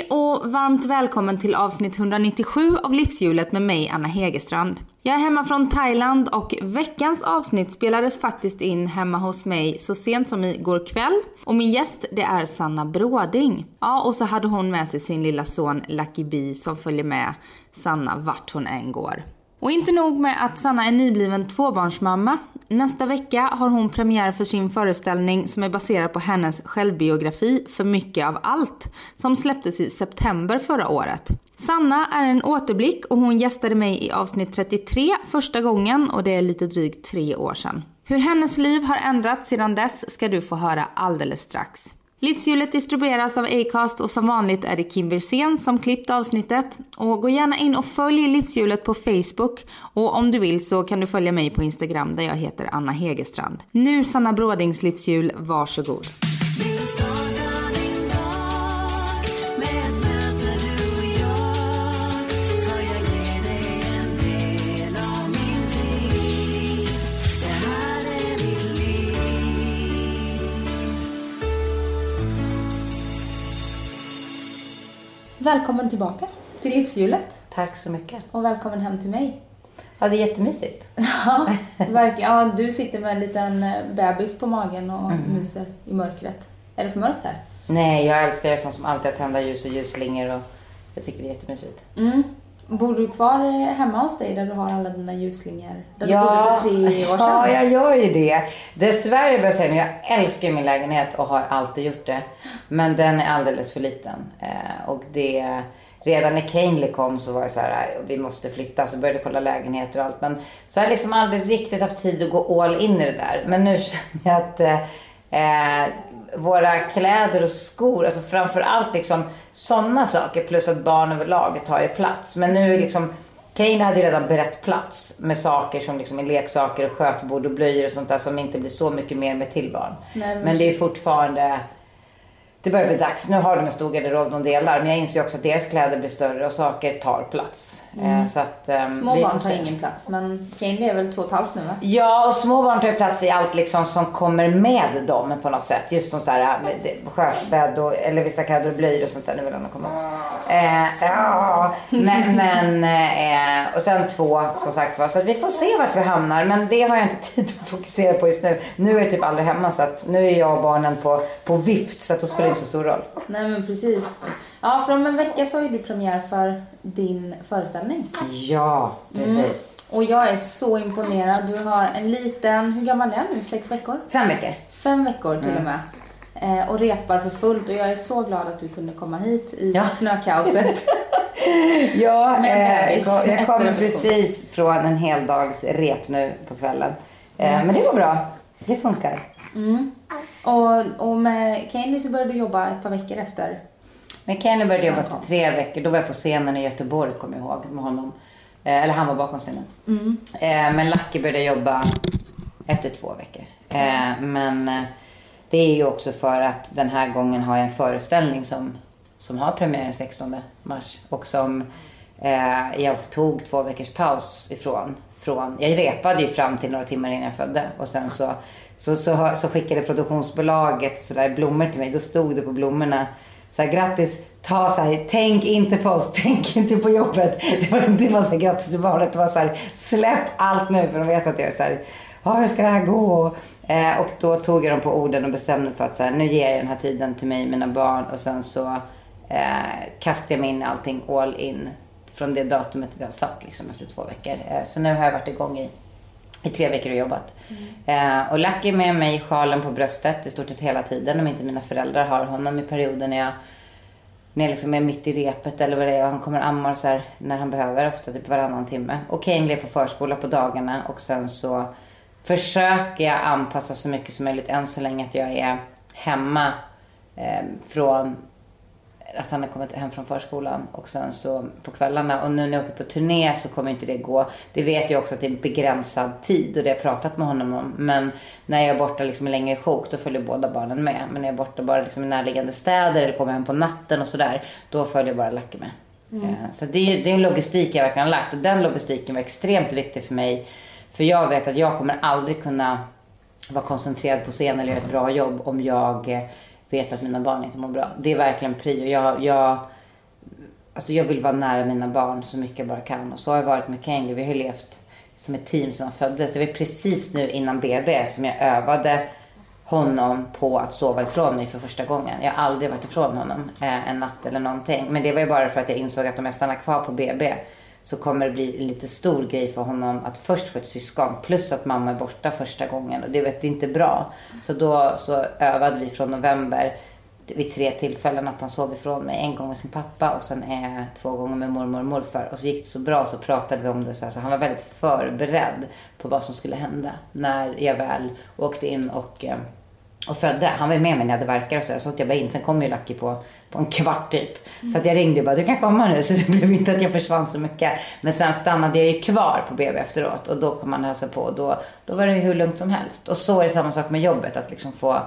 Hej och varmt välkommen till avsnitt 197 av Livshjulet med mig Anna Hegerstrand. Jag är hemma från Thailand och veckans avsnitt spelades faktiskt in hemma hos mig så sent som igår kväll. Och min gäst det är Sanna Bråding. Ja, och så hade hon med sig sin lilla son Lucky Bee som följer med Sanna vart hon än går. Och inte nog med att Sanna är nybliven tvåbarnsmamma. Nästa vecka har hon premiär för sin föreställning som är baserad på hennes självbiografi För mycket av allt som släpptes i september förra året. Sanna är en återblick och hon gästade mig i avsnitt 33 första gången och det är lite drygt tre år sedan. Hur hennes liv har ändrats sedan dess ska du få höra alldeles strax. Livshjulet distribueras av Acast och som vanligt är det Kim Wirsén som klippt avsnittet. Och gå gärna in och följ Livshjulet på Facebook och om du vill så kan du följa mig på Instagram där jag heter Anna Hegerstrand. Nu Sanna Brådings livshjul, varsågod. Välkommen tillbaka till livshjulet. Tack så mycket. Och välkommen hem till mig. Ja, det är jättemysigt. Ja, verkligen. Ja, du sitter med en liten eh, bebis på magen och Mm. myser i mörkret. Är det för mörkt här? Nej, jag älskar ju sånt som alltid att tända ljus och ljusslingor och jag tycker det är jättemysigt. Mm. Bor du kvar eh, hemma hos dig där du har alla dina ljusslingor? Där du bodde för tre år sedan? ja, jag gör ju det. Dessvärre vill jag säga nu, jag älskar min lägenhet och har alltid gjort det. Men den är alldeles för liten. Eh, och det, redan när Kanely kom så var jag så här, "Aj, vi måste flytta. Så började jag kolla lägenheter och allt. Men så har jag liksom aldrig riktigt haft tid att gå all in i det där. Men nu känner jag att eh, våra kläder och skor, alltså framför allt liksom sådana saker plus att barn överlag tar ju plats. Men nu liksom Kane hade ju redan berett plats med saker som liksom är leksaker och skötbord och blöjor och sånt där som inte blir så mycket mer med till barn. Nej, men men det är fortfarande det börjar bli dags. Nu har de en stor garderob de delar men jag inser också att deras kläder blir större och saker tar plats. Eh, så att, Mm. Små barn tar ingen plats, men Kanely är väl två och ett halvt nu va? Ja, och små barn tar ju plats i allt liksom som kommer med dem på något sätt. Just som så här med det- skötbädd och, eller vissa kläder och blöjor och sånt där. Nu vill han komma eh, ja. Men, men eh, och sen två som sagt var. Så att vi får se vart vi hamnar. Men det har jag inte tid att fokusera på just nu. Nu är jag typ aldrig hemma så att nu är jag och barnen på, på vift så att då spelar inte så stor roll. Nej men precis. Ja, för om en vecka så har du premiär för din föreställning. Ja, precis. Och jag är så imponerad. Du har en liten, hur gammal är han nu? Sex veckor? Fem veckor. Fem veckor Mm. till och med. Eh, och repar för fullt och jag är så glad att du kunde komma hit i Ja. snökaoset. Ja, eh, jag kommer precis från en hel dags rep nu på kvällen. Eh, Men det går bra. Det funkar. Mm. Och, och med Candy så började du jobba ett par veckor efter. Men Kenny började jobba efter tre veckor. Då var jag på scenen i Göteborg, kommer jag ihåg, med honom. Eh, eller han var bakom scenen. Eh, men Lucky började jobba efter två veckor. Eh, men eh, det är ju också för att den här gången har jag en föreställning som, som har premiär den 16 mars. Och som eh, jag tog två veckors paus ifrån. Från, jag repade ju fram till några timmar innan jag födde. Och sen så, så, så, så skickade produktionsbolaget så där blommor till mig. Då stod det på blommorna så här, grattis, ta så här, tänk inte på oss, tänk inte på jobbet. Det var inte bara så här, grattis till barnet, det var så här, släpp allt nu för de vet att jag är så här, ah, hur ska det här gå? Eh, och då tog jag dem på orden och bestämde för att så här, nu ger jag den här tiden till mig och mina barn och sen så eh, kastar jag mig in i allting all in från det datumet vi har satt liksom efter två veckor. Eh, så nu har jag varit igång i i tre veckor och jobbat. Eh, och Lucky är med mig i sjalen på bröstet i stort sett hela tiden. Om inte mina föräldrar har honom i perioder när jag, när jag liksom är mitt i repet eller vad det är. Och han kommer ammar så här när han behöver, ofta typ varannan timme. Och Kane är på förskola på dagarna och sen så försöker jag anpassa så mycket som möjligt än så länge att jag är hemma eh, från att han har kommit hem från förskolan och sen så på kvällarna och nu när jag åker på turné så kommer inte det gå. Det vet jag också att det är begränsad tid och det har jag pratat med honom om. Men när jag är borta liksom en längre sjok då följer båda barnen med. Men när jag är borta bara liksom i närliggande städer eller kommer hem på natten och sådär då följer bara Lucky med. Eh, Så det är, ju- det är en logistik jag verkligen har lagt och den logistiken var extremt viktig för mig. För jag vet att jag kommer aldrig kunna vara koncentrerad på scen eller göra ett bra jobb om jag eh, vet att mina barn inte mår bra. Det är verkligen prio. Jag, jag, alltså jag vill vara nära mina barn så mycket jag bara kan. Och så har jag varit med Kingsley. Vi har levt som ett team sedan han föddes. Det var precis nu innan BB som jag övade honom på att sova ifrån mig för första gången. Jag har aldrig varit ifrån honom eh, en natt eller någonting. Men det var ju bara för att jag insåg att om jag stannar kvar på BB så kommer det bli en lite stor grej för honom att först få ett syskon plus att mamma är borta första gången och det vet inte bra. Så då så övade vi från november vid tre tillfällen att han sov ifrån mig. En gång med sin pappa och sen eh, två gånger med mormor och morfar. Och så gick det så bra så pratade vi om det. Så, här, så han var väldigt förberedd på vad som skulle hända när jag väl åkte in och eh, och födde. Han var med mig när jag hade verkar och så. Så åkte jag bara in. Sen kom ju Lucky på, på en kvart typ. Så att jag ringde och bara, du kan komma nu. Så det blev inte att jag försvann så mycket. Men sen stannade jag ju kvar på BB efteråt. Och då kom han hälsa på. Och då, då var det hur lugnt som helst. Och så är det samma sak med jobbet. Att liksom få,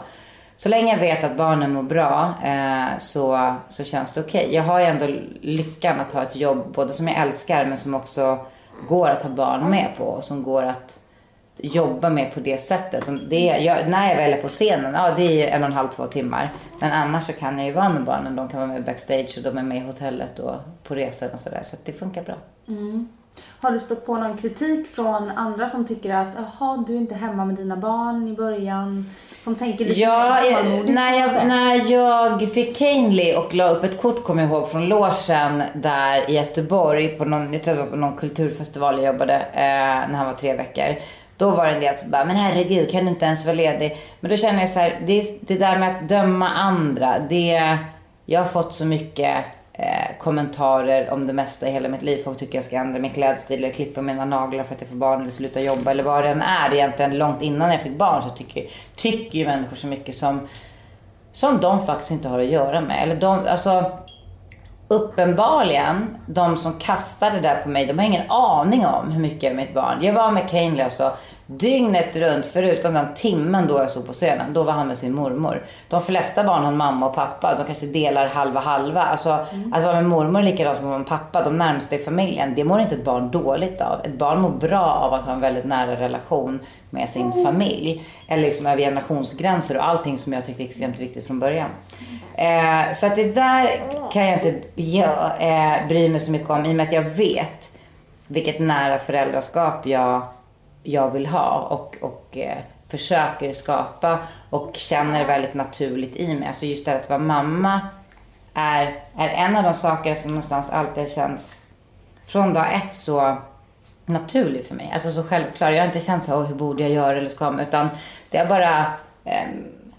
så länge jag vet att barnen mår bra eh, så, så känns det okej. Okay. Jag har ju ändå lyckan att ha ett jobb både som jag älskar men som också går att ha barn med på. Och som går att jobba med på det sättet. Det, jag, när jag väl är på scenen, ja det är en och en halv, två timmar. Men annars så kan jag ju vara med barnen. De kan vara med backstage och de är med i hotellet och på resan och sådär. Så det funkar bra. Mm. Har du stött på någon kritik från andra som tycker att jaha, du är inte hemma med dina barn i början? Som tänker lite ja, mer när jag, när jag fick Canely och la upp ett kort, kommer jag ihåg, från logen där i Göteborg på någon, jag tror det var på någon kulturfestival jag jobbade eh, när han var tre veckor. Då var det en del som bara, men herregud, kan du inte ens vara ledig? Men då känner jag så här, det, det där med att döma andra, det, jag har fått så mycket eh, kommentarer om det mesta i hela mitt liv. Folk tycker jag ska ändra min klädstil eller klippa mina naglar för att jag får barn eller sluta jobba eller vad det än är. Egentligen långt innan jag fick barn så tycker, tycker ju människor så mycket som, som de faktiskt inte har att göra med. Eller de, alltså, uppenbarligen, de som kastade det där på mig, de har ingen aning om hur mycket jag är mitt barn. Jag var med Kanely alltså dygnet runt, förutom den timmen då jag stod på scenen. Då var han med sin mormor. De flesta barn har en mamma och pappa. De kanske delar halva halva. Alltså mm. att vara med mormor är likadant som med pappa. De närmaste i familjen. Det mår inte ett barn dåligt av. Ett barn mår bra av att ha en väldigt nära relation med sin mm. familj. Eller liksom över generationsgränser och allting som jag tyckte är extremt viktigt från början. Eh, så att det där kan jag inte ja, eh, bry mig så mycket om i och med att jag vet vilket nära föräldraskap jag, jag vill ha och, och eh, försöker skapa och känner väldigt naturligt i mig. Alltså just det här att vara mamma är, är en av de saker som någonstans alltid känns från dag ett så naturlig för mig. Alltså så självklar. Jag har inte känt så hur borde jag göra eller ska utan det har bara eh,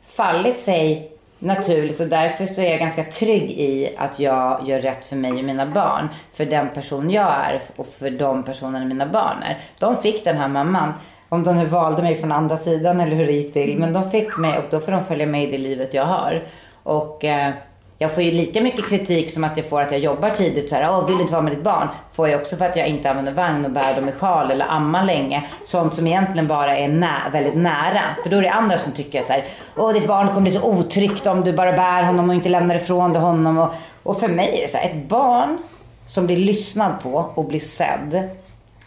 fallit sig naturligt och därför så är jag ganska trygg i att jag gör rätt för mig och mina barn. För den person jag är och för de personerna mina barn är. De fick den här mamman. Om de nu valde mig från andra sidan eller hur det gick till. Men de fick mig och då får de följa med i det livet jag har. Och eh, jag får ju lika mycket kritik som att jag får att jag jobbar tidigt. Så här, Åh, vill inte vara med ditt barn. Får jag också för att jag inte använder vagn och bär dem i sjal eller ammar länge. Sånt som egentligen bara är nä väldigt nära. För då är det andra som tycker att så här, Åh, ditt barn kommer bli så otryggt om du bara bär honom och inte lämnar ifrån dig honom. Och, och för mig är det så här, ett barn som blir lyssnad på och blir sedd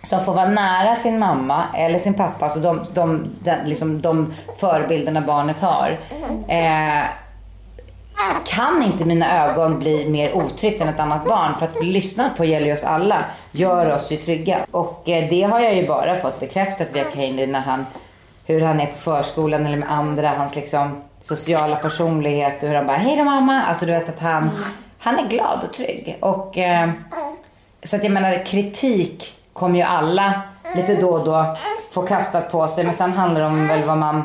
som får vara nära sin mamma eller sin pappa, alltså de, de, de, liksom de förebilderna barnet har. Eh, kan inte mina ögon bli mer otryggt än ett annat barn? För att bli lyssnad på gäller ju oss alla. Gör oss ju trygga. Och eh, det har jag ju bara fått bekräftat via Kaeli när han, hur han är på förskolan eller med andra. Hans liksom sociala personlighet och hur han bara, hej då mamma. Alltså du vet att han, han är glad och trygg. Och eh, så att jag menar kritik kommer ju alla lite då och då få kastat på sig. Men sen handlar det om väl vad man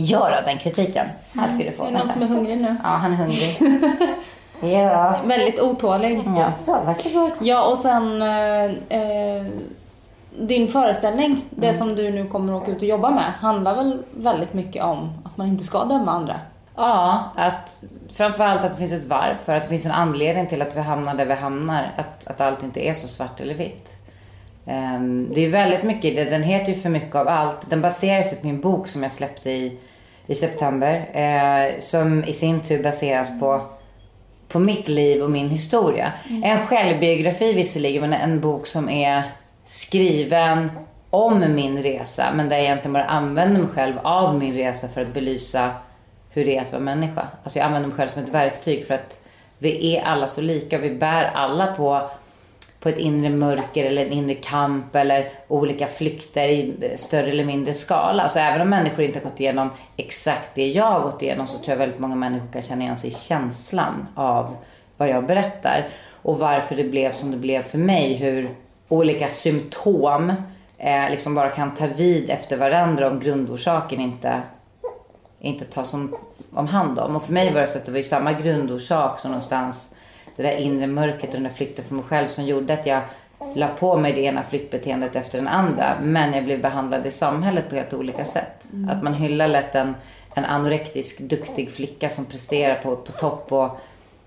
göra den kritiken. Här ska du få. Är det någon som är hungrig nu? Ja, han är hungrig. ja. Väldigt otålig. Ja, så varsågod. Ja, och sen eh, din föreställning, mm. det som du nu kommer att åka ut och jobba med, handlar väl väldigt mycket om att man inte ska döma andra? Ja, att framförallt att det finns ett varför, att det finns en anledning till att vi hamnar där vi hamnar. Att, att allt inte är så svart eller vitt. Um, det är väldigt mycket. Den heter ju För mycket av allt. Den baseras på min bok som jag släppte i i september. Eh, som i sin tur baseras på, på mitt liv och min historia. Mm. En självbiografi visserligen, men en bok som är skriven om min resa. Men där jag egentligen bara använder mig själv av min resa för att belysa hur det är att vara människa. Alltså jag använder mig själv som ett verktyg för att vi är alla så lika. Vi bär alla på, på ett inre mörker eller en inre kamp eller olika flykter i större eller mindre skala. Så även om människor inte har gått igenom exakt det jag har gått igenom så tror jag väldigt många människor kan känna igen sig i känslan av vad jag berättar. Och varför det blev som det blev för mig. Hur olika symptom eh, liksom bara kan ta vid efter varandra om grundorsaken inte, inte tas om, om hand om. Och för mig var det så att det var ju samma grundorsak som någonstans det där inre mörkret och den där flykten från mig själv som gjorde att jag la på mig det ena flyktbeteendet efter den andra. Men jag blev behandlad i samhället på helt olika sätt. Mm. Att man hyllar lätt en, en anorektisk, duktig flicka som presterar på, på topp och,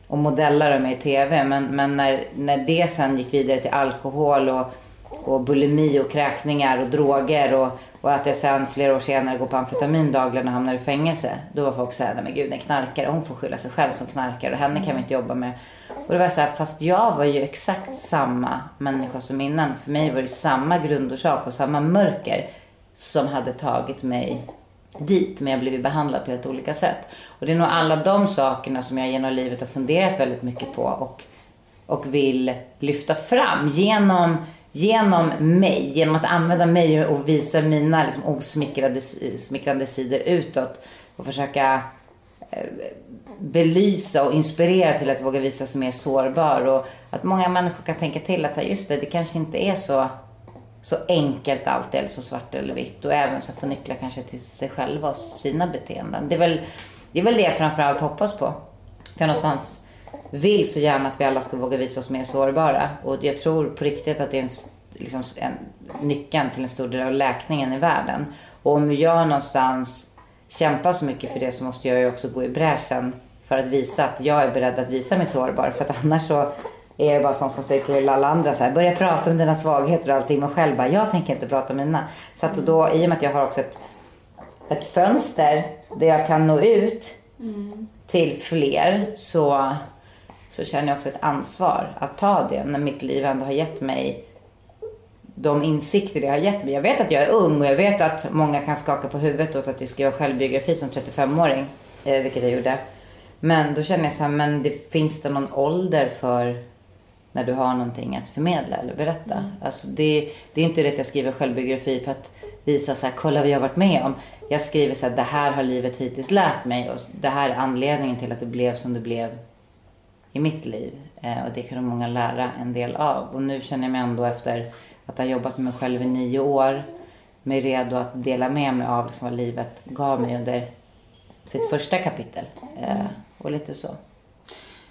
och modellar mig i TV. Men, men när, när det sen gick vidare till alkohol och och bulimi och kräkningar och droger och, och att jag sen flera år senare går på amfetamin dagligen och hamnar i fängelse. Då var folk såhär, nej men gud en knarkare, hon får skylla sig själv som knarkare och henne kan vi inte jobba med. Och det var såhär, fast jag var ju exakt samma människa som innan. För mig var det samma grundorsak och samma mörker som hade tagit mig dit. Men jag blev behandlad på helt olika sätt. Och det är nog alla de sakerna som jag genom livet har funderat väldigt mycket på och, och vill lyfta fram genom genom mig, genom att använda mig och visa mina liksom, osmickrande sidor utåt och försöka eh, belysa och inspirera till att våga visa sig mer sårbar och att många människor kan tänka till att just det, det kanske inte är så, så enkelt alltid eller så svart eller vitt och även så få nycklar kanske till sig själva och sina beteenden. Det är väl det, är väl det jag framförallt hoppas på. För någonstans vill så gärna att vi alla ska våga visa oss mer sårbara. Och jag tror på riktigt att det är en, liksom, en, nyckeln till en stor del av läkningen i världen. Och om jag någonstans kämpar så mycket för det så måste jag ju också gå i bräschen för att visa att jag är beredd att visa mig sårbar. För att annars så är jag bara sån som säger till alla andra så här, börja prata om dina svagheter och allting. Men själv bara, jag tänker inte prata om mina. Så att då, i och med att jag har också ett, ett fönster där jag kan nå ut mm. till fler så så känner jag också ett ansvar att ta det när mitt liv ändå har gett mig de insikter det har gett mig. Jag vet att jag är ung och jag vet att många kan skaka på huvudet åt att jag skriver självbiografi som 35-åring, eh, vilket jag gjorde. Men då känner jag så här, men det, finns det någon ålder för när du har någonting att förmedla eller berätta? Mm. Alltså det, det är inte det att jag skriver självbiografi för att visa så här, kolla vad jag har varit med om. Jag skriver så här, det här har livet hittills lärt mig och det här är anledningen till att det blev som det blev i mitt liv. Eh, och det kan många lära en del av. Och nu känner jag mig ändå efter att ha jobbat med mig själv i nio år mig redo att dela med mig av liksom vad livet gav mig under sitt första kapitel. Eh, och lite så.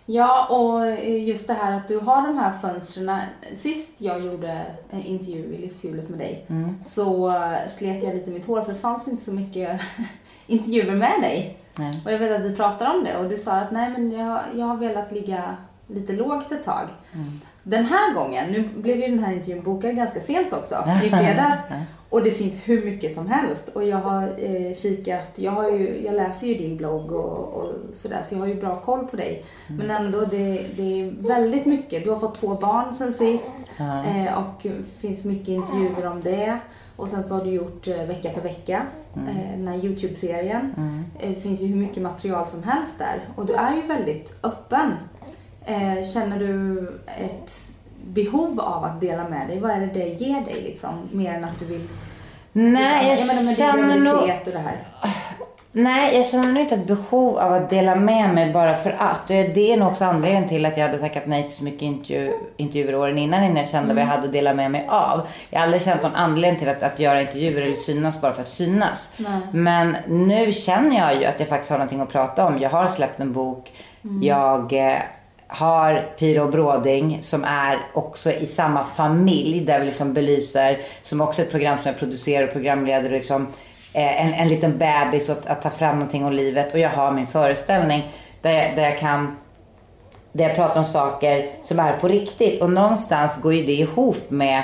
Ja, och just det här att du har de här fönstren. Sist jag gjorde en intervju i Livshjulet med dig mm. så slet jag lite mitt hår för det fanns inte så mycket intervjuer med dig. Nej. Och jag vet att vi pratade om det och du sa att nej men jag, jag har velat ligga lite lågt ett tag. Mm. Den här gången, nu blev ju den här intervjun bokad ganska sent också, i fredags. Och det finns hur mycket som helst. Och jag har eh, kikat, jag, har ju, jag läser ju din blogg och, och sådär, så jag har ju bra koll på dig. Mm. Men ändå, det, det är väldigt mycket. Du har fått två barn sen sist mm. eh, och det finns mycket intervjuer om det. Och sen så har du gjort eh, Vecka för vecka, mm. eh, den här YouTube-serien. Mm. Eh, det finns ju hur mycket material som helst där. Och du är ju väldigt öppen. Känner du ett behov av att dela med dig? Vad är det det ger dig liksom? Mer än att du vill... Nej, jag, jag känner nog... Nej, jag känner nog inte ett behov av att dela med mig bara för att. Det är nog också anledningen till att jag hade tackat nej till så mycket intervju, intervjuer åren innan, innan jag kände mm. vad jag hade att dela med mig av. Jag har aldrig känt någon anledning till att, att göra intervjuer eller synas bara för att synas. Nej. Men nu känner jag ju att jag faktiskt har någonting att prata om. Jag har släppt en bok. Mm. Jag eh, har Piro Bråding som är också i samma familj där vi liksom belyser, som också är ett program som jag producerar och programleder liksom en, en liten bebis och att, att, ta fram någonting om livet. Och jag har min föreställning där jag, där jag kan där jag pratar om saker som är på riktigt. Och någonstans går ju det ihop med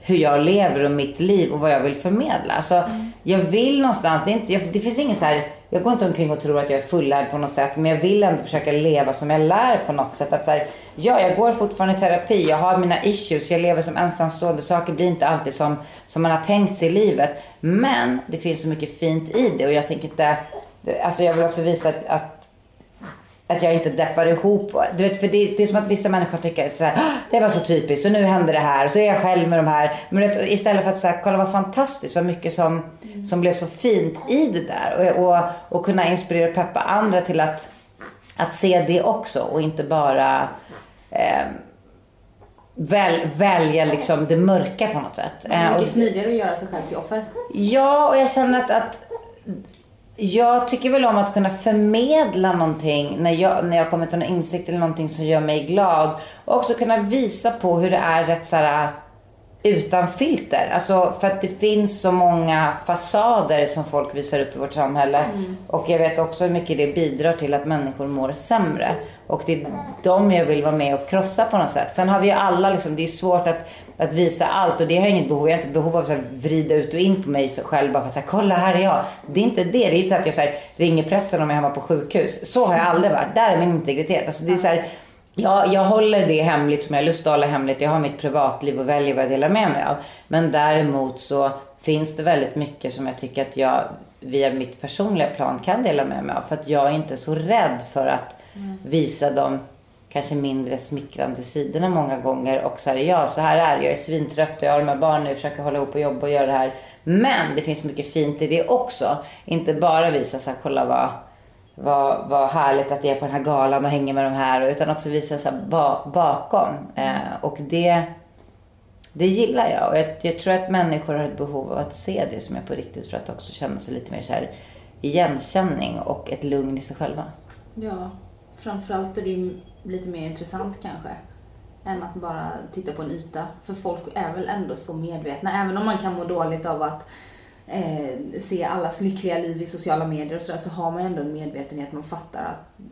hur jag lever och mitt liv och vad jag vill förmedla. Alltså, mm. Jag vill någonstans, det, är inte, jag, det finns ingen så här, jag går inte omkring och tror att jag är fullärd på något sätt. Men jag vill ändå försöka leva som jag lär på något sätt. Att så här, ja, jag går fortfarande i terapi, jag har mina issues, jag lever som ensamstående. Saker blir inte alltid som, som man har tänkt sig i livet. Men det finns så mycket fint i det och jag tänker inte, alltså jag vill också visa att, att att jag inte deppar ihop. Du vet, för det, det är som att vissa människor tycker så här, "Ah, det var så typiskt och nu händer det här och så är jag själv med de här. Men vet, istället för att säga, kolla vad fantastiskt, vad mycket som, som blev så fint i det där. Och, och, och kunna inspirera och peppa andra till att, att se det också och inte bara eh, väl, välja liksom det mörka på något sätt. Det är Eh, mycket smidigare att göra sig själv till offer. Ja, och jag känner att, att jag tycker väl om att kunna förmedla någonting när jag, när jag kommer till en insikt eller någonting som gör mig glad. Och också kunna visa på hur det är rätt så här utan filter. Alltså för att det finns så många fasader som folk visar upp i vårt samhälle. Och jag vet också hur mycket det bidrar till att människor mår sämre. Och det är de jag vill vara med och krossa på något sätt. Sen har vi ju alla liksom, det är svårt att, att visa allt och det har jag inget behov Jag har inte behov av att vrida ut och in på mig för själv bara för att säga kolla här är jag. Det är inte det. Det är inte att jag så här, ringer pressen om jag är hemma på sjukhus. Så har jag aldrig varit. Där är min integritet. Alltså det är så här, Ja, jag håller det hemligt som jag har lust att hålla hemligt. Jag har mitt privatliv och väljer vad jag delar med mig av. Men däremot så finns det väldigt mycket som jag tycker att jag via mitt personliga plan kan dela med mig av. För att jag är inte så rädd för att visa de kanske mindre smickrande sidorna många gånger. Och så här, ja, så här är det. Jag är svintrött och jag har de här barnen. Jag försöker hålla ihop och jobba och göra det här. Men det finns mycket fint i det också. Inte bara visa så här, kolla vad vad, vad härligt att jag är på den här galan och hänger med de här. Utan också visa så ba, bakom. Eh, och det, det gillar jag. Och jag, jag tror att människor har ett behov av att se det som är på riktigt. För att också känna sig lite mer så här igenkänning och ett lugn i sig själva. Ja, framförallt är det ju lite mer intressant kanske. Än att bara titta på en yta. För folk är väl ändå så medvetna. Även om man kan må dåligt av att eh, se allas lyckliga liv i sociala medier och sådär så har man ju ändå en medvetenhet. Man fattar att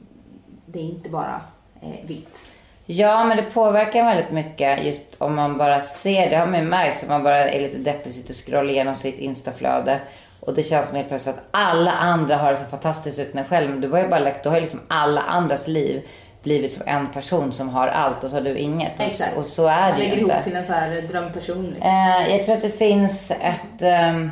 det är inte bara eh, vitt. Ja, men det påverkar väldigt mycket just om man bara ser, det har man ju märkt, om man bara är lite deppig och sitter och scrollar igenom sitt instaflöde. Och det känns som helt plötsligt att alla andra har det så fantastiskt utan en själv. Men du har ju bara lagt, då har liksom alla andras liv blivit som en person som har allt och så har du inget. Och, och så är Man det lägger ju inte. ihop till en så här drömperson. Eh, jag tror att det finns ett, ehm,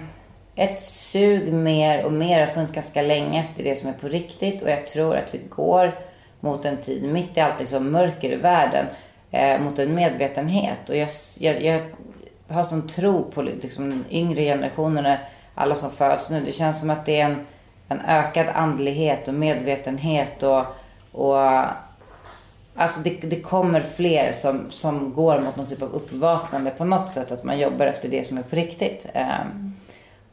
ett sug mer och mer har funnits ganska länge efter det som är på riktigt. Och jag tror att vi går mot en tid, mitt i allt liksom mörker i världen, eh, mot en medvetenhet. Och jag, jag, jag har sån tro på liksom, den yngre generationen, alla som föds nu. Det känns som att det är en, en ökad andlighet och medvetenhet och, och Alltså det, det kommer fler som, som går mot någon typ av uppvaknande på något sätt. Att man jobbar efter det som är på riktigt. Ehm,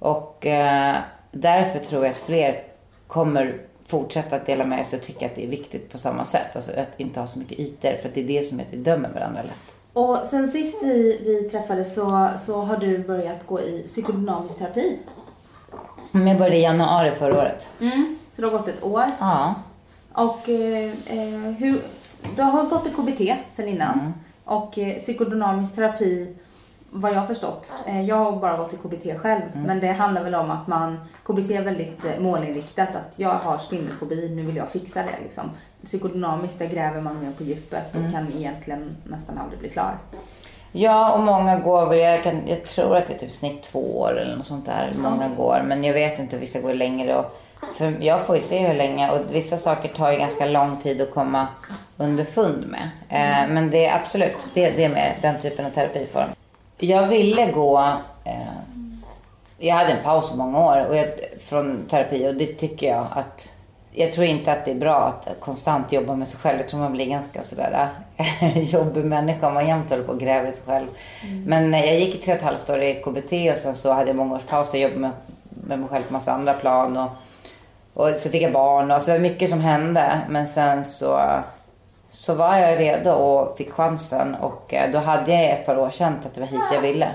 och eh, därför tror jag att fler kommer fortsätta att dela med sig och tycka att det är viktigt på samma sätt. Alltså att inte ha så mycket ytor. För det är det som är att vi dömer varandra lätt. Och sen sist vi, vi träffades så, så har du börjat gå i psykodynamisk terapi. Men jag började i januari förra året. Mm. Så det har gått ett år. Ja. Och eh, eh, hur, du har gått i KBT sen innan. Och eh, psykodynamisk terapi, vad jag har förstått, eh, jag har bara gått i KBT själv, men det handlar väl om att man, KBT är väldigt eh, målinriktat, att jag har spindelfobi, nu vill jag fixa det liksom. Psykodynamiskt, där gräver man mer på djupet och kan egentligen nästan aldrig bli klar. Ja, och många går väl, jag, kan, jag tror att det är typ snitt två år eller något sånt där. Många går, men jag vet inte, vissa går längre. Och, för jag får ju se hur länge och vissa saker tar ju ganska lång tid att komma underfund med. Eh, men det är absolut, det, det är mer den typen av terapiform. Jag ville gå, eh, jag hade en paus i många år och jag, från terapi och det tycker jag att jag tror inte att det är bra att konstant jobba med sig själv. Jag tror man blir ganska sådär äh, jobbig människa om man jämt håller på och gräver i sig själv. Men eh, jag gick i tre och ett halvt år i KBT och sen så hade jag många års paus där jag jobbade med, med mig själv på massa andra plan. Och, och så fick jag barn och så var det mycket som hände. Men sen så, så var jag redo och fick chansen. Och eh, då hade jag i ett par år känt att det var hit jag ville.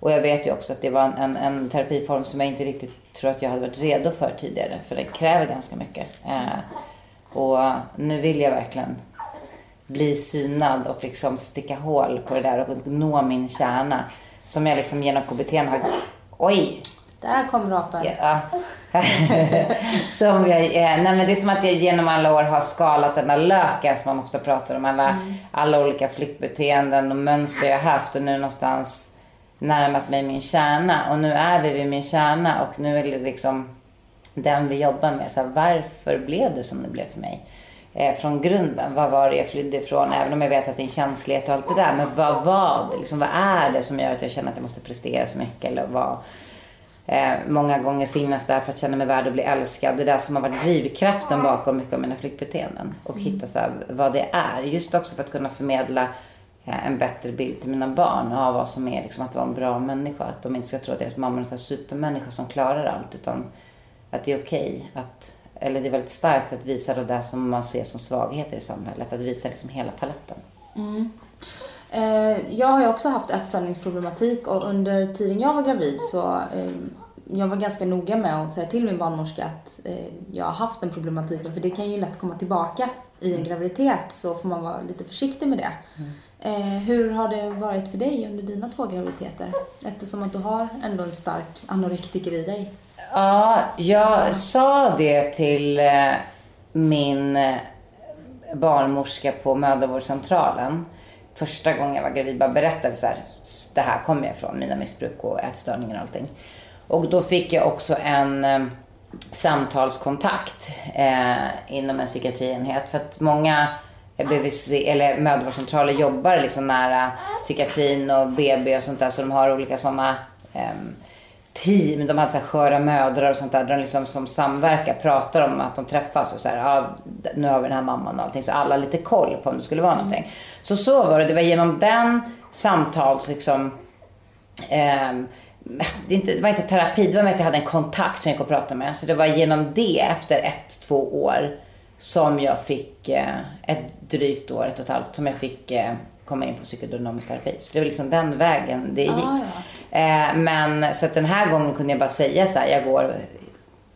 Och jag vet ju också att det var en, en, en terapiform som jag inte riktigt tror att jag hade varit redo för tidigare. För det kräver ganska mycket. Eh, och nu vill jag verkligen bli synad och liksom sticka hål på det där och nå min kärna. Som jag liksom genom KBT har... Oj! Där kom rapen. Ja. som jag, eh, nej men det är som att jag genom alla år har skalat den där löken som man ofta pratar om. Alla, alla olika flyktbeteenden och mönster jag haft och nu någonstans närmat mig min kärna. Och nu är vi vid min kärna och nu är det liksom den vi jobbar med. Så här, varför blev det som det blev för mig? eh, från grunden. Vad var det jag flydde ifrån? Även om jag vet att det är en känslighet och allt det där. Men vad var det? Liksom, vad är det som gör att jag känner att jag måste prestera så mycket? Eller vad, eh, många gånger finnas där för att känna mig värd och bli älskad. Det där som har varit drivkraften bakom mycket av mina flyktbeteenden. Och mm. hitta så här, vad det är. Just också för att kunna förmedla eh, en bättre bild till mina barn av vad som är liksom, att vara en bra människa. Att de inte ska tro att deras mamma är en supermänniska som klarar allt. Utan att det är okej okay att eller det är väldigt starkt att visa det där som man ser som svagheter i samhället. Att visa liksom hela paletten. Mm. Eh, jag har ju också haft ätstörningsproblematik och under tiden jag var gravid så eh, jag var ganska noga med att säga till min barnmorska att eh, jag har haft den problematiken för det kan ju lätt komma tillbaka i en mm. graviditet så får man vara lite försiktig med det. Mm. Eh, hur har det varit för dig under dina två graviditeter? Eftersom att du har ändå en stark anorektiker i dig. Ja, jag sa det till min barnmorska på mödravårdscentralen. Första gången jag var gravid bara berättade så här, det här kommer jag ifrån, mina missbruk och ätstörningar och allting. Och då fick jag också en eh, samtalskontakt eh, inom en psykiatrienhet. För att många BVC, eller mödravårdscentraler jobbar liksom nära psykiatrin och BB och sånt där. Så de har olika sådana eh, team. De hade så här sköra mödrar och sånt där. Där de liksom som samverkar pratar om att de träffas och så här, ja, nu har vi den här mamman och allting. Så alla har lite koll på om det skulle vara mm. någonting. Så så var det. Det var genom den samtals liksom, eh, det, inte, det var inte terapi, det var med att jag hade en kontakt som jag gick och pratade med. Så det var genom det efter ett, två år som jag fick, eh, ett drygt år, ett och ett halvt, som jag fick eh, komma in på psykodynamisk terapi. Så det var liksom den vägen det gick. Ah, ja. Eh, men så att den här gången kunde jag bara säga så här, jag går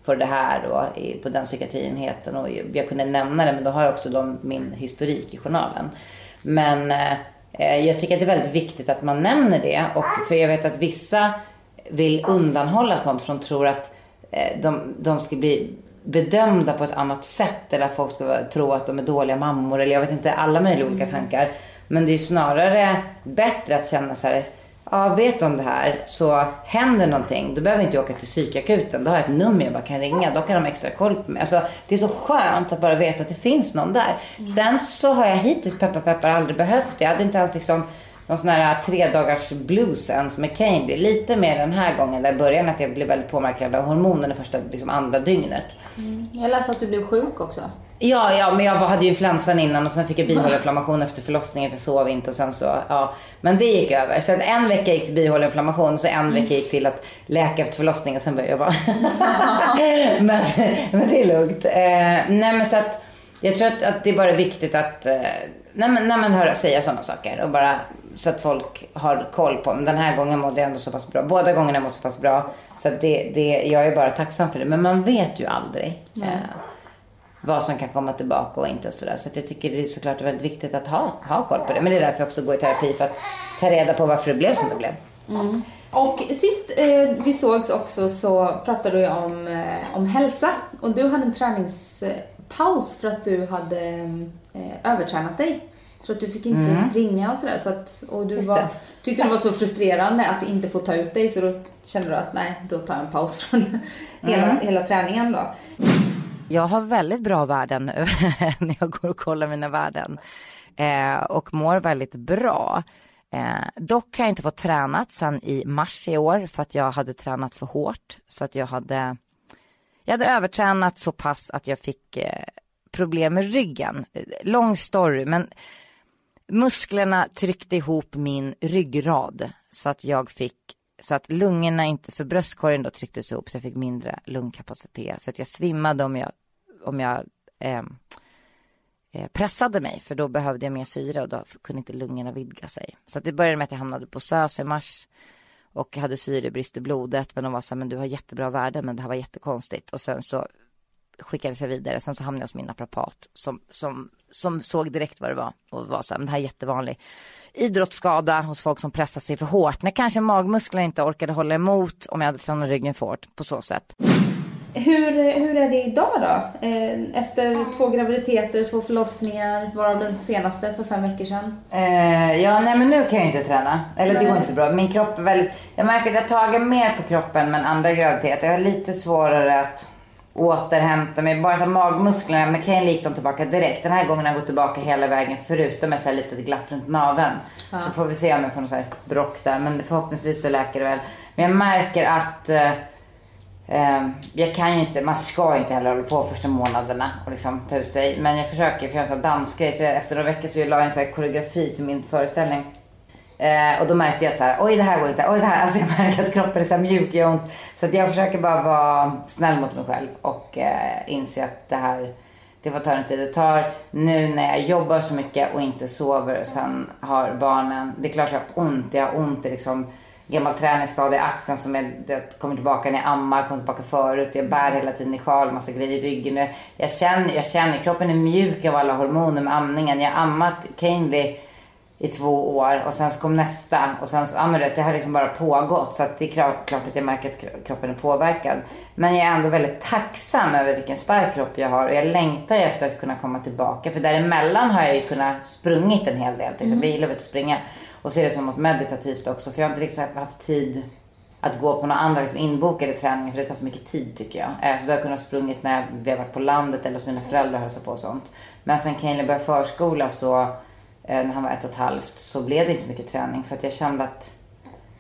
på det här och på den psykiatrienheten och jag kunde nämna det men då har jag också de, min historik i journalen. Men eh, jag tycker att det är väldigt viktigt att man nämner det och för jag vet att vissa vill undanhålla sånt för de tror att eh, de, de ska bli bedömda på ett annat sätt eller att folk ska tro att de är dåliga mammor eller jag vet inte, alla möjliga olika mm. tankar. Men det är snarare bättre att känna så här, ja vet om det här så händer någonting, då behöver inte jag åka till psykakuten. Då har jag ett nummer jag bara kan ringa. Då kan de extra koll på mig. Alltså, det är så skönt att bara veta att det finns någon där. Mm. Sen så har jag hittills, peppar peppar, aldrig behövt det. Jag hade inte ens liksom någon sån här tre dagars blues ens med Candy. Lite mer den här gången där i början att jag blev väldigt påverkad av hormoner det första liksom, andra dygnet. Mm. Jag läste att du blev sjuk också. Ja, ja, men jag hade ju influensan innan och sen fick jag bihåleinflammation efter förlossningen för jag sov inte och sen så, ja. Men det gick över. Sen en vecka gick till bihåleinflammation och så en vecka gick till att läka efter förlossningen och sen började jag bara. men, men det är lugnt. Eh, nej men så att jag tror att, att det är bara viktigt att, eh, nej men, när man hör säga sådana saker och bara så att folk har koll på. Men den här gången mådde jag ändå så pass bra. Båda gångerna har jag så pass bra. Så att det, det, jag är bara tacksam för det. Men man vet ju aldrig. Eh, vad som kan komma tillbaka och inte och sådär. Så att jag tycker det är såklart väldigt viktigt att ha, ha koll på det. Men det är därför jag också går i terapi. För att ta reda på varför det blev som det blev. Mm. Och sist eh, vi sågs också så pratade du om, eh, om hälsa. Och du hade en träningspaus för att du hade eh, övertränat dig. Så att du fick inte mm. springa och sådär. Så att, och du var, tyckte det var så frustrerande att du inte får ta ut dig så då kände du att nej, då tar jag en paus från hela, mm. hela träningen då. Jag har väldigt bra värden nu när jag går och kollar mina värden. Eh, och mår väldigt bra. Eh, dock har jag inte fått tränat sedan i mars i år för att jag hade tränat för hårt. Så att jag hade, jag hade övertränat så pass att jag fick eh, problem med ryggen. Lång story men musklerna tryckte ihop min ryggrad så att jag fick så att lungorna inte, för bröstkorgen då trycktes ihop så jag fick mindre lungkapacitet. Så att jag svimmade om jag, om jag ehm, eh, pressade mig för då behövde jag mer syre och då kunde inte lungorna vidga sig. Så att det började med att jag hamnade på SÖS i mars och hade syrebrist i blodet men de var så här, men du har jättebra värden men det här var jättekonstigt och sen så skickades jag vidare. Sen så hamnade jag hos min naprapat som, som, som såg direkt vad det var och var så här, men det här är jättevanlig idrottsskada hos folk som pressar sig för hårt. När kanske magmusklerna inte orkade hålla emot om jag hade tränat ryggen för hårt på så sätt. Hur, hur är det idag då? Eh, efter två graviditeter, två förlossningar, varav den senaste för fem veckor sedan. Eh, ja, nej men nu kan jag inte träna. Eller nej. det går inte så bra. Min kropp är väldigt... Jag märker att jag tagit mer på kroppen men andra graviditeter. Jag har lite svårare att återhämta mig. Bara så här, magmusklerna, med Kane gick de tillbaka direkt. Den här gången har han gått tillbaka hela vägen förutom så här litet glapp runt naveln. Ja. Så får vi se om jag får någon så här brock där. Men förhoppningsvis så läker det väl. Men jag märker att eh, eh, jag kan ju inte, man ska ju inte heller hålla på första månaderna och liksom ta ut sig. Men jag försöker, för jag har en dansgrej. Så jag, efter några veckor så la jag en sån här koreografi till min föreställning. Eh, och då märkte jag att så här, oj det här går inte, oj det här, alltså jag märker att kroppen är så här mjuk, jag har ont. Så att jag försöker bara vara snäll mot mig själv och eh, inse att det här, det får ta den tid det tar. Nu när jag jobbar så mycket och inte sover och sen har barnen, det är klart jag har ont, jag har ont i liksom gammal träningsskada i axeln som är, det kommer tillbaka när jag ammar, kommer tillbaka förut. Jag bär hela tiden i sjal, massa grejer i ryggen. Jag känner, jag känner, kroppen är mjuk av alla hormoner med amningen. Jag har ammat Kainley i två år och sen så kom nästa och sen så, ja men det har liksom bara pågått så att det är klart, klart att jag märker att kroppen är påverkad. Men jag är ändå väldigt tacksam över vilken stark kropp jag har och jag längtar ju efter att kunna komma tillbaka för däremellan har jag ju kunnat sprungit en hel del. Till exempel, jag gillar att springa och ser det som något meditativt också för jag har inte liksom haft tid att gå på några andra liksom inbokade träningar för det tar för mycket tid tycker jag. Eh, Så då har jag kunnat sprungit när vi har varit på landet eller hos mina föräldrar och hälsat på och sånt. Men sen Kaeli började förskola så när han var ett och ett halvt så blev det inte så mycket träning för att jag kände att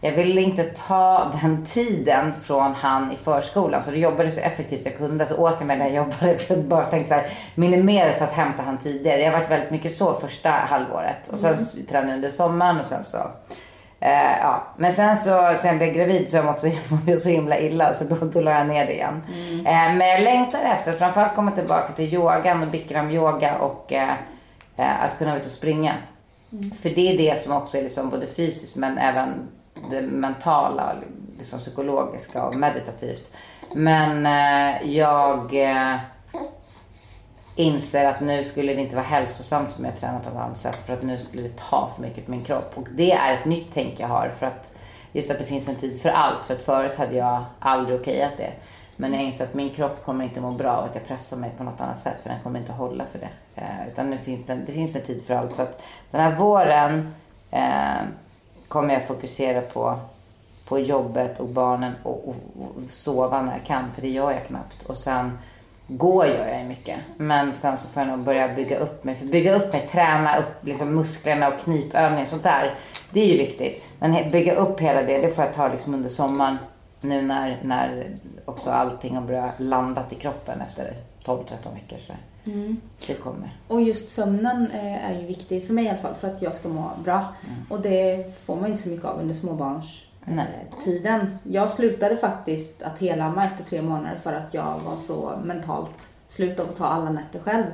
jag ville inte ta den tiden från han i förskolan. Så då jobbade så effektivt jag kunde. Så åt jag mig när jag jobbade. För jag bara tänkte så här, minimera för att hämta han tidigare. Jag har varit väldigt mycket så första halvåret. Och sen mm. tränade under sommaren och sen så. Eh, ja. Men sen så, sen jag blev gravid så jag mått så, så himla illa. Så då, då la jag ner det igen. Mm. Eh, men jag längtar efter framförallt komma tillbaka till yogan och bikram yoga. Och eh, eh, att kunna vara ute och springa. Mm. För det är det som också är liksom både fysiskt men även det mentala, liksom psykologiska och meditativt. Men eh, jag eh, inser att nu skulle det inte vara hälsosamt för mig att träna på ett annat sätt. För att nu skulle det ta för mycket på min kropp. Och det är ett nytt tänk jag har. För att just att det finns en tid för allt. För att förut hade jag aldrig okejat det. Men jag inser att min kropp kommer inte må bra av att jag pressar mig på något annat sätt. För den kommer inte hålla för det. Eh, utan nu finns det, det finns en tid för allt. Så att den här våren eh, kommer jag fokusera på, på jobbet och barnen och, och, och, sova när jag kan. För det gör jag knappt. Och sen går gör jag mycket. Men sen så får jag nog börja bygga upp mig. För bygga upp mig, träna upp liksom musklerna och knipövningar och sånt där. Det är ju viktigt. Men bygga upp hela det, det får jag ta liksom under sommaren. Nu när, när också allting har börjat landat i kroppen efter 12-13 veckor. Så mm. Det kommer. Och just sömnen är ju viktig, för mig i alla fall, för att jag ska må bra. Mm. Och det får man ju inte så mycket av under småbarnstiden. Jag slutade faktiskt att helamma efter tre månader för att jag var så mentalt slut av att ta alla nätter själv.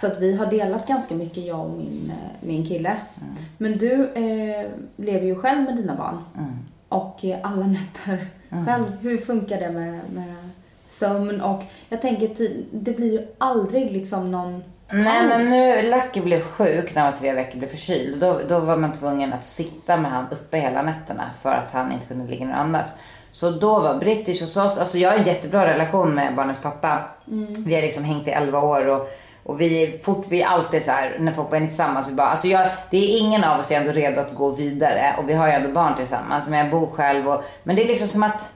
Så att vi har delat ganska mycket, jag och min, min kille. Mm. Men du eh, lever ju själv med dina barn. Mm. Och alla nätter mm. själv. Hur funkar det med, med sömn och jag tänker det blir ju aldrig liksom någon Nej men nu, Lucky blev sjuk när han var tre veckor, blev förkyld. Då, då var man tvungen att sitta med han uppe hela nätterna för att han inte kunde ligga ner och andas. Så då var British hos oss, alltså jag har en jättebra relation med barnens pappa. Mm. Vi har liksom hängt i 11 år och, och vi är fort, vi är alltid så här, när folk är tillsammans, vi bara, alltså jag, det är ingen av oss är ändå redo att gå vidare och vi har ju ändå barn tillsammans, men jag bor själv och, men det är liksom som att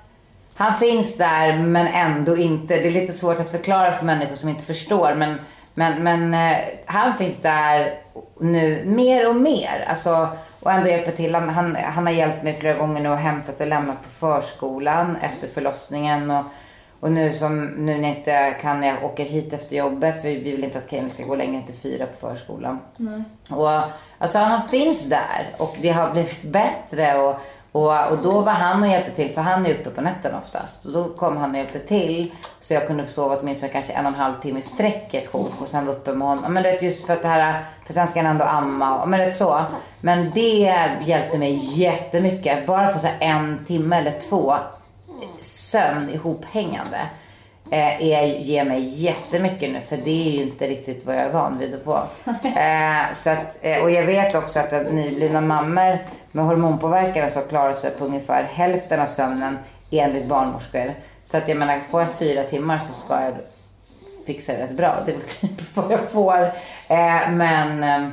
han finns där men ändå inte. Det är lite svårt att förklara för människor som inte förstår. Men, men, men eh, han finns där nu mer och mer. Alltså, och ändå hjälper till. Han, han, han har hjälpt mig flera gånger nu och hämtat och lämnat på förskolan efter förlossningen. Och, och nu, som, nu när jag inte kan, jag åker hit efter jobbet för vi vill inte att Kaeli ska gå längre än till fyra på förskolan. Nej. Och, alltså han finns där och det har blivit bättre. Och, och, och då var han och hjälpte till, för han är uppe på nätterna oftast. Och då kom han och hjälpte till. Så jag kunde sova åtminstone kanske en och en halv timme i sträck ett sjok. Och sen var uppe med honom. Men det just för att det här, för sen ska han ändå amma. Och, men det så. Men det hjälpte mig jättemycket. Bara få så en timme eller två sömn ihophängande eh, är, ger mig jättemycket nu. För det är ju inte riktigt vad jag är van vid att få. Eh, så att, eh, och jag vet också att, att nyblivna mammor med hormonpåverkan så klarar sig på ungefär hälften av sömnen enligt barnmorskor. Så att jag menar, får jag fyra timmar så ska jag fixa det rätt bra. Det är väl typ vad jag får. Eh, men, Eh,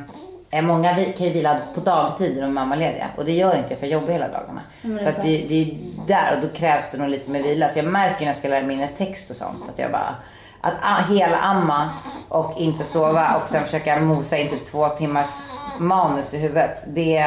Många vi- kan ju vila på dagtid när de är mammalediga och det gör inte jag för jag jobbar hela dagarna. det är så sant. det, det är ju där och då krävs det nog lite mer vila. Så jag märker när jag ska lära mig text och sånt att jag bara att a- hela amma och inte sova och sen försöka mosa in typ två timmars manus i huvudet. Det,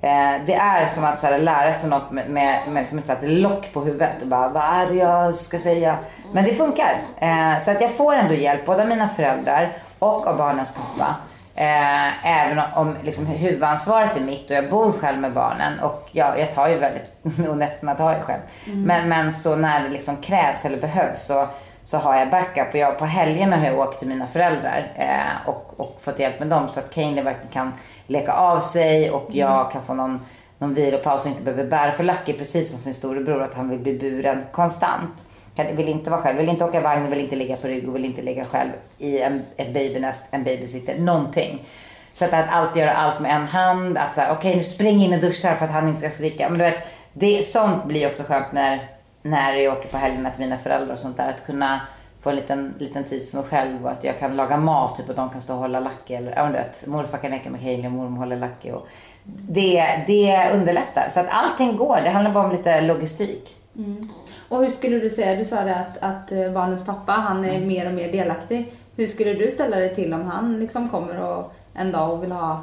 eh, det är som att så här, lära sig något med, med, med som ett, här, lock på huvudet och bara vad är det jag ska säga? Men det funkar. Eh, så att jag får ändå hjälp både av mina föräldrar och av barnens pappa. Eh, även om liksom, huvudansvaret är mitt och jag bor själv med barnen och jag, jag tar ju väldigt, och nätterna tar jag själv. Men, men så när det liksom krävs eller behövs så, så har jag backup och jag, på helgerna har jag åkt till mina föräldrar eh, och, och fått hjälp med dem så att Kaeli verkligen kan leka av sig och jag kan få någon, någon vilopaus och inte behöver bära. För Lucky precis som sin storebror att han vill bli buren konstant. Han vill inte vara själv, vill inte åka vagn, vill inte ligga på rygg och vill inte ligga själv i en, ett babynest, en babysitter, någonting. Så att, att alltid göra allt med en hand, att så här, okej okay, nu spring in och duschar för att han inte ska skrika. Men du vet, det, sånt blir också skönt när, när jag åker på helgerna till mina föräldrar och sånt där. Att kunna få en liten, liten tid för mig själv och att jag kan laga mat typ och de kan stå och hålla lacke. eller ja du vet, morfar kan leka med Hailey och mormor håller lacke. och det, det underlättar. Så att allting går, det handlar bara om lite logistik. Mm. Och hur skulle du säga, du sa det att, att eh, barnens pappa, han är Mm. mer och mer delaktig. Hur skulle du ställa dig till om han liksom kommer och en dag och vill ha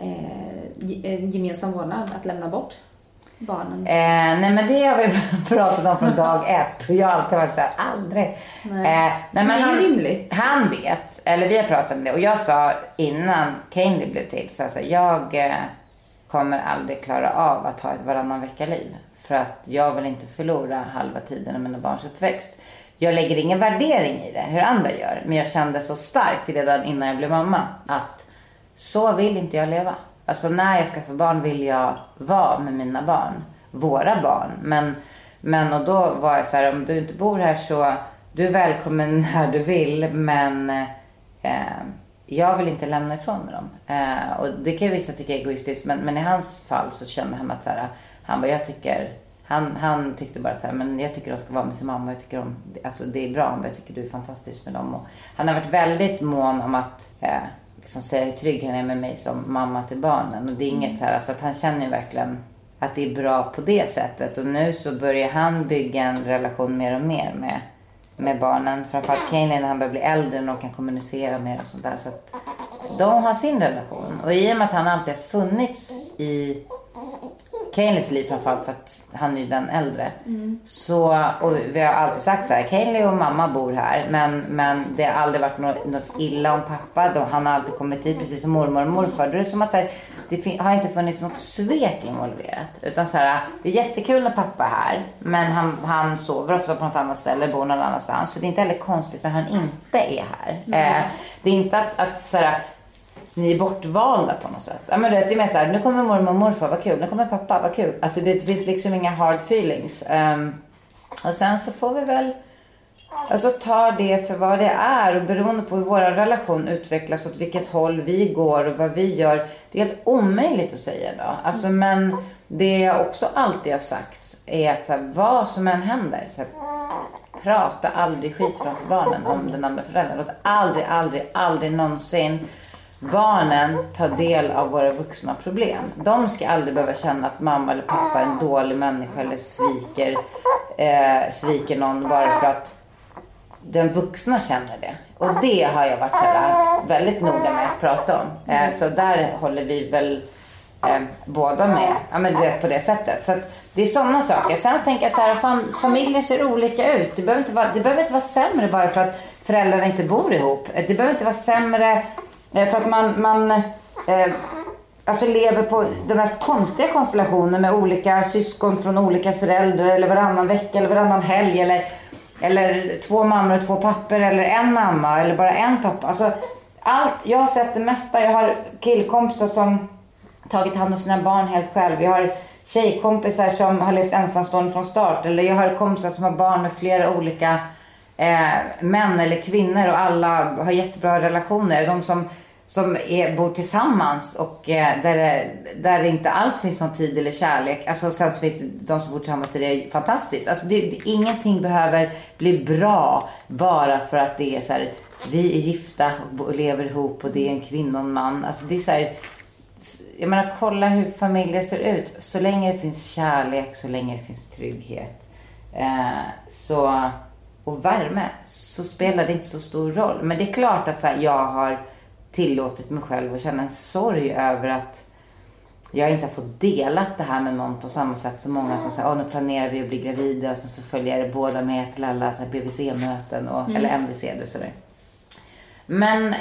eh, ge- en gemensam vårdnad, att lämna bort barnen? Eh, nej men det har vi pratat om från dag ett jag har alltid varit såhär, aldrig. Nej. Eh, nej, Men det är han, rimligt. Han vet, eller vi har pratat om det och jag sa innan Kaeli blev till så jag sa jag eh, kommer aldrig klara av att ha ett varannan vecka-liv. För att jag vill inte förlora halva tiden av mina barns uppväxt. Jag lägger ingen värdering i det, hur andra gör. Men jag kände så starkt redan innan jag blev mamma att så vill inte jag leva. Alltså när jag skaffar barn vill jag vara med mina barn. Våra barn. Men, men och då var jag så här, om du inte bor här så du är välkommen när du vill. Men eh, jag vill inte lämna ifrån mig dem. Eh, och det kan ju vissa tycka är egoistiskt. Men, men i hans fall så kände han att så här, han bara, jag tycker han, han tyckte bara så här, men jag tycker de ska vara med sin mamma. Jag tycker de, alltså det är bra. Han bara, jag tycker du är fantastisk med dem. Och han har varit väldigt mån om att eh, liksom säga hur trygg han är med mig som mamma till barnen. Och det är inget så här, alltså att han känner ju verkligen att det är bra på det sättet. Och nu så börjar han bygga en relation mer och mer med, med barnen. Framförallt Kaelin när han börjar bli äldre och kan kommunicera mer och sådär. Så att de har sin relation. Och i och med att han alltid har funnits i Kaelins liv framförallt för att han är ju den äldre. Så, och vi har alltid sagt så här, Kaeli och mamma bor här men, men det har aldrig varit något, något illa om pappa. De, han har alltid kommit hit precis som mormor och morfar. Då är det som att så här, det har inte funnits något svek involverat. Utan så här, det är jättekul när pappa är här men han, han sover ofta på något annat ställe, bor någon annanstans. Så det är inte heller konstigt när han inte är här. Eh, det är inte att, att så här, ni är bortvalda på något sätt. Ja, men det är mer så här, nu kommer mormor och morfar, vad kul. Nu kommer pappa, vad kul. Alltså det finns liksom inga hard feelings. Um, och sen så får vi väl alltså, ta det för vad det är. Och beroende på hur vår relation utvecklas, åt vilket håll vi går och vad vi gör. Det är helt omöjligt att säga idag. Alltså, men det jag också alltid har sagt är att så här, vad som än händer. Så här, prata aldrig skit framför barnen om den andra föräldern. Låt aldrig, aldrig, aldrig någonsin barnen ta del av våra vuxna problem. De ska aldrig behöva känna att mamma eller pappa är en dålig människa eller sviker, eh, sviker någon bara för att den vuxna känner det. Och det har jag varit så här, väldigt noga med att prata om. Eh, så där håller vi väl eh, båda med. Ja men du vet på det sättet. Så det är sådana saker. Sen så tänker jag så här, fan, familjer ser olika ut. Det behöver, inte vara, det behöver inte vara sämre bara för att föräldrarna inte bor ihop. Det behöver inte vara sämre eh, Eh, för att man, man eh, alltså lever på de mest konstiga konstellationer med olika syskon från olika föräldrar eller varannan vecka eller varannan helg eller, eller två mammor och två pappor eller en mamma eller bara en pappa. Alltså, allt, jag har sett det mesta. Jag har killkompisar som tagit hand om sina barn helt själv. Jag har tjejkompisar som har levt ensamstående från start. Eller jag har kompisar som har barn med flera olika eh, män eller kvinnor och alla har jättebra relationer. De som, som är, bor tillsammans och eh, där, det, där det inte alls finns någon tid eller kärlek. Alltså, sen så finns det de som bor tillsammans där det är fantastiskt. Alltså, det, det, ingenting behöver bli bra bara för att det är så här, vi är gifta och lever ihop och det är en kvinna och en man. Alltså, det är så här, jag menar, kolla hur familjer ser ut. Så länge det finns kärlek, så länge det finns trygghet. Eh, så, och värme, så spelar det inte så stor roll. Men det är klart att så här, jag har tillåtit mig själv att känna en sorg över att jag inte har fått delat det här med någon på samma sätt som många som säger, åh nu planerar vi att bli gravida och sen så följer båda med till alla BVC-möten och, mm. eller MVC och sådär. Men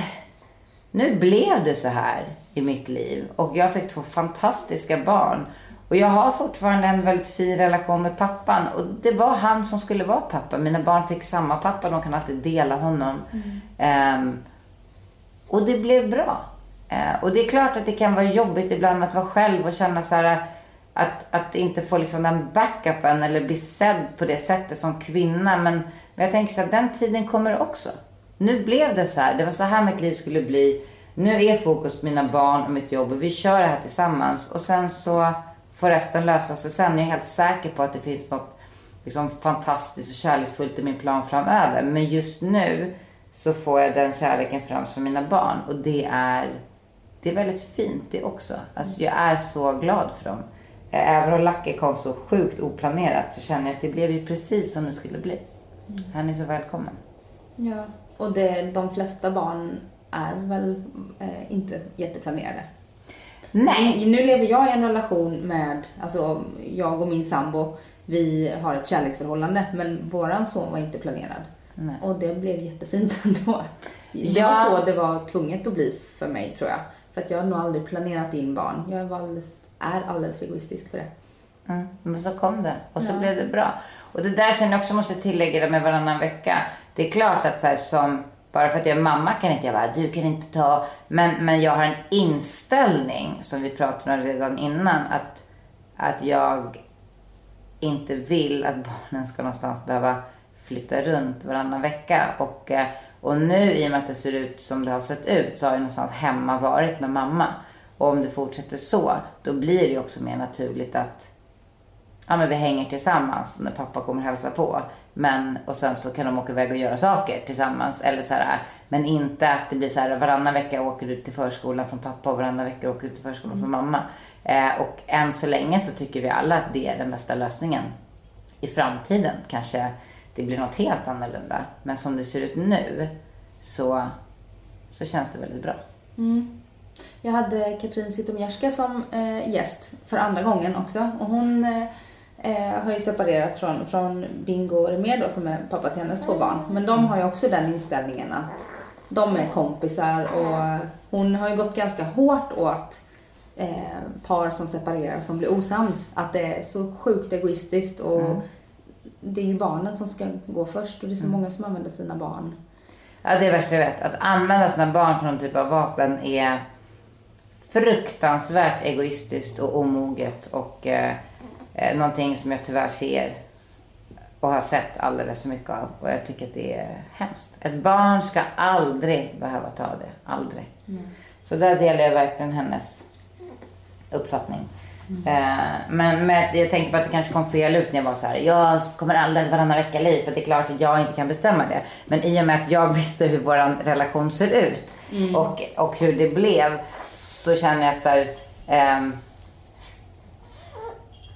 nu blev det så här i mitt liv och jag fick två fantastiska barn. Och jag har fortfarande en väldigt fin relation med pappan. Och det var han som skulle vara pappa. Mina barn fick samma pappa. De kan alltid dela honom. Mm. Um, och det blev bra. Uh, och det är klart att det kan vara jobbigt ibland att vara själv och känna så här att, att inte få liksom den backupen eller bli sedd på det sättet som kvinna. Men, men jag tänker så här, den tiden kommer också. Nu blev det så här. Det var så här mitt liv skulle bli. Nu är fokus mina barn och mitt jobb och vi kör det här tillsammans. Och sen så får resten lösa sig sen. Jag är helt säker på att det finns något liksom fantastiskt och kärleksfullt i min plan framöver. Men just nu så får jag den kärleken främst från mina barn. Och det är, det är väldigt fint det också. Alltså jag är så glad för dem. Även om Lacke kom så sjukt oplanerat så känner jag att det blev ju precis som det skulle bli. Han är så välkommen. Ja, och det, de flesta barn är väl eh, inte jätteplanerade. Nej. Nu lever jag i en relation med, alltså jag och min sambo, vi har ett kärleksförhållande men våran son var inte planerad. Nej. Och det blev jättefint ändå. Det var så det var tvunget att bli för mig tror jag. För att jag har nog aldrig planerat in barn. Jag var alldeles, är alldeles för egoistisk för det. Mm. Men så kom det och så ja. blev det bra. Och det där sen också måste tillägga det med varannan vecka. Det är klart att så här, som bara för att jag är mamma kan inte jag vara, du kan inte ta. Men, men jag har en inställning som vi pratade om redan innan. Att, att jag inte vill att barnen ska någonstans behöva flytta runt varannan vecka. Och, eh, och nu i och med att det ser ut som det har sett ut så har jag någonstans hemma varit med mamma. Och om det fortsätter så, då blir det också mer naturligt att ja, men vi hänger tillsammans när pappa kommer hälsa på. Men, och sen så kan de åka iväg och göra saker tillsammans. Eller så här, men inte att det blir så här varannan vecka åker du till förskolan från pappa och varannan vecka åker du till förskolan mm. från mamma. Eh, och än så länge så tycker vi alla att det är den bästa lösningen. I framtiden kanske det blir något helt annorlunda. Men som det ser ut nu så, så känns det väldigt bra. Mm. Jag hade Katrin Zytomierska som eh, gäst för andra gången också. Och hon eh, eh, har ju separerat från, från Bingo och Remer då som är pappa till hennes två barn. Men de har ju också den inställningen att de är kompisar och hon har ju gått ganska hårt åt eh, par som separerar som blir osams. Att det är så sjukt egoistiskt och mm. det är ju barnen som ska gå först och det är så mm. många som använder sina barn. Ja, det är värsta jag vet. Att använda sina barn som någon typ av vapen är fruktansvärt egoistiskt och omoget och eh, eh, någonting som jag tyvärr ser och har sett alldeles för mycket av. Och jag tycker att det är hemskt. Ett barn ska aldrig behöva ta det. Aldrig. Mm. Så där delar jag verkligen hennes uppfattning. Mm. Eh, men med, jag tänkte på att det kanske kom fel ut när jag var så här. Jag kommer aldrig varannan vecka liv för det är klart att jag inte kan bestämma det. Men i och med att jag visste hur vår relation ser ut mm. och, och hur det blev så känner jag att så här, eh,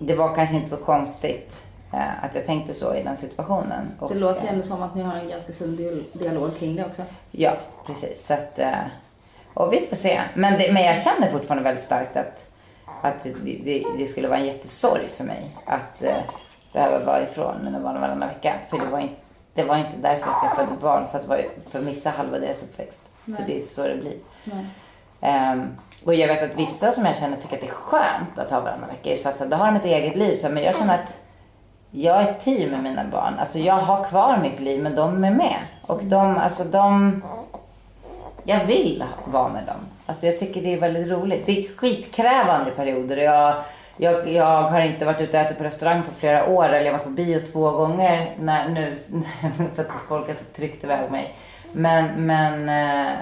det var kanske inte så konstigt eh, att jag tänkte så i den situationen. Och, det låter ju ändå som att ni har en ganska sund dialog kring det också. Ja, precis. Så att, eh, och vi får se. Men, det, men jag känner fortfarande väldigt starkt att, att det, det, det skulle vara en jättesorg för mig att eh, behöva vara ifrån mina barn varannan vecka. För det var inte, det var inte därför jag skaffade barn, för att, vara, för att missa halva deras uppväxt. Nej. För det är så det blir. Um, och jag vet att vissa som jag känner tycker att det är skönt att ha varannan vecka. Just för att så, då har de ett eget liv. Så, men jag känner att jag är ett team med mina barn. Alltså jag har kvar mitt liv men de är med. Och de, alltså de... Jag vill vara med dem. Alltså jag tycker det är väldigt roligt. Det är skitkrävande perioder. Jag, jag, jag har inte varit ute och ätit på restaurang på flera år. Eller jag har varit på bio två gånger när, nu. För att folk har tryckt iväg mig. Men, men eh,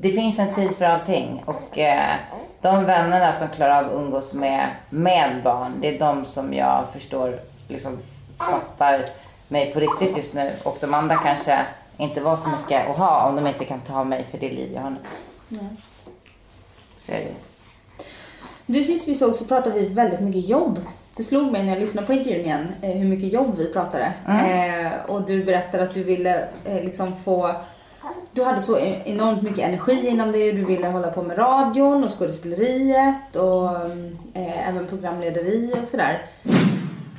det finns en tid för allting. Och eh, de vännerna som klarar av att umgås med, med barn, det är de som jag förstår liksom fattar mig på riktigt just nu. Och de andra kanske inte var så mycket att ha om de inte kan ta mig för det liv jag har nu. Så är det. Du sist vi såg så pratade vi väldigt mycket jobb. Det slog mig när jag lyssnade på intervjun igen eh, hur mycket jobb vi pratade. Mm. Eh, och du berättade att du ville eh, liksom få du hade så enormt mycket energi inom det. Du ville hålla på med radion och skådespeleriet och mm, eh, även programlederi och sådär.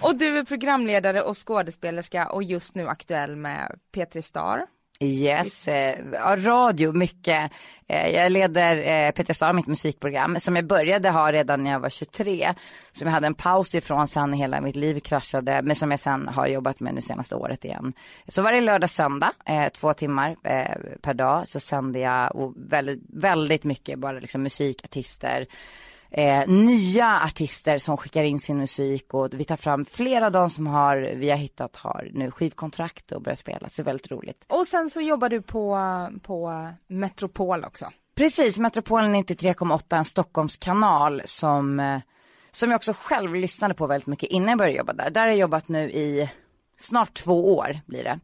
Och du är programledare och skådespelerska och just nu aktuell med P3 Star. Yes, eh, radio mycket. Eh, jag leder eh, Peter Star, mitt musikprogram, som jag började ha redan när jag var 23. Som jag hade en paus ifrån sen hela mitt liv kraschade, men som jag sen har jobbat med nu senaste året igen. Så varje lördag söndag, eh, två timmar eh, per dag, så sände jag och väldigt, väldigt mycket bara liksom musik, artister eh, nya artister som skickar in sin musik och vi tar fram flera av dem som har, vi har hittat har nu skivkontrakt och börjar spela. Så väldigt roligt. Och sen så jobbar du på, på Metropol också. Precis, Metropolen 93,8 en Stockholmskanal som, eh, som jag också själv lyssnade på väldigt mycket innan jag började jobba där. Där har jag jobbat nu i snart två år blir det.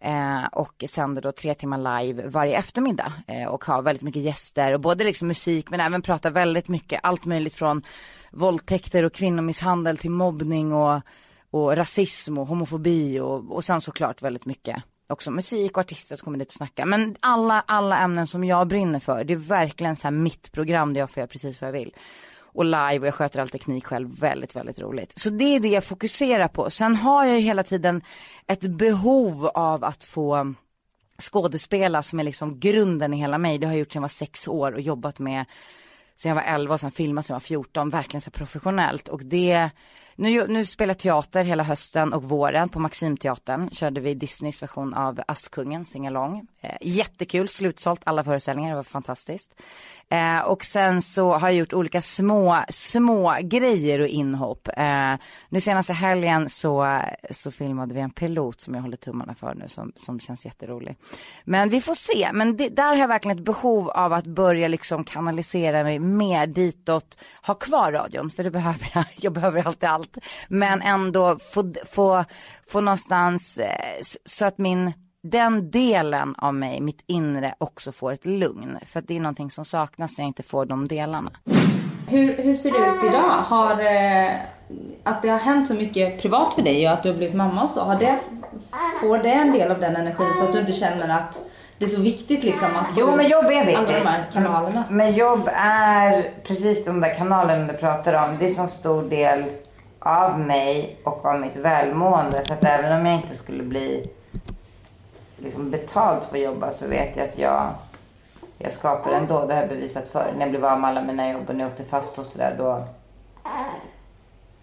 Eh, och sänder då tre timmar live varje eftermiddag eh, och har väldigt mycket gäster och både liksom musik men även pratar väldigt mycket allt möjligt från våldtäkter och kvinnomisshandel till mobbning och, och rasism och homofobi och, och sen såklart väldigt mycket också musik och artister som kommer dit och snacka. Men alla, alla ämnen som jag brinner för, det är verkligen så här mitt program där jag får göra precis vad jag vill och live och jag sköter all teknik själv. Väldigt, väldigt roligt. Så det är det jag fokuserar på. Sen har jag ju hela tiden ett behov av att få skådespela som är liksom grunden i hela mig. Det har jag gjort sedan jag var sex år och jobbat med sen jag var 11 och sen filmat sen jag var 14, verkligen så professionellt. Och det, nu, nu spelar jag teater hela hösten och våren på Maximteatern. Körde vi Disneys version av Askungen, Singalong. Eh, jättekul, slutsålt alla föreställningar, det var fantastiskt. Eh, och sen så har jag gjort olika små, små grejer och inhopp. Eh, nu senaste helgen så, så filmade vi en pilot som jag håller tummarna för nu som, som känns jätterolig. Men vi får se, men det, där har jag verkligen ett behov av att börja liksom kanalisera mig mer ditåt, ha kvar radion, för det behöver jag, jag behöver alltid allt. Men ändå få, få, få någonstans eh, så att min den delen av mig, mitt inre, också får ett lugn. För att det är någonting som saknas när jag inte får de delarna. Hur, hur ser det ut idag? Har, eh, att det har hänt så mycket privat för dig och att du har blivit mamma och så, har det, får det en del av den energin så att du inte känner att det är så viktigt liksom att Jo men jobb är viktigt. Alla de här kanalerna. Men jobb är precis de där kanalerna du pratar om. Det är så stor del av mig och av mitt välmående. Så att även om jag inte skulle bli liksom betalt för att jobba så vet jag att jag, jag skapar ändå. Det har jag bevisat för. När jag blev av med alla mina jobb och när jag åkte fast och sådär då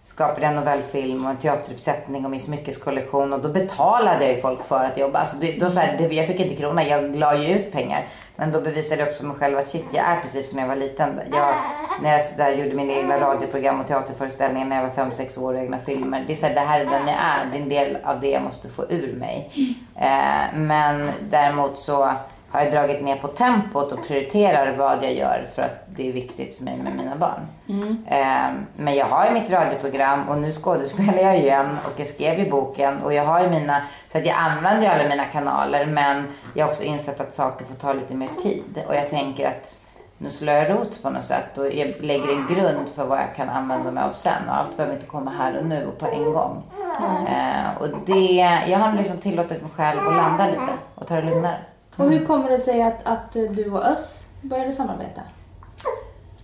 skapade jag en novellfilm och en teateruppsättning och min smyckeskollektion och då betalade jag ju folk för att jobba. Alltså då så här, det, jag fick inte krona, jag la ju ut pengar. Men då bevisade jag också mig själv att shit, jag är precis som när jag var liten. Jag, när jag där gjorde mina egna radioprogram och teaterföreställningar när jag var 5-6 år och egna filmer. Det är så här, det här är den jag är. Det är en del av det jag måste få ur mig. Eh, men däremot så har jag dragit ner på tempot och prioriterar vad jag gör för att det är viktigt för mig med mina barn. Mm. Eh, men jag har ju mitt radioprogram och nu skådespelar jag ju igen och jag skrev ju boken och jag har ju mina, så att jag använder ju alla mina kanaler men jag har också insett att saker får ta lite mer tid och jag tänker att nu slår jag rot på något sätt och jag lägger en grund för vad jag kan använda mig av sen och allt behöver inte komma här och nu och på en gång. Mm. Eh, och det, jag har liksom tillåtit mig själv att landa lite och ta det lugnare. Och hur kommer det sig att, att du och Öss började samarbeta?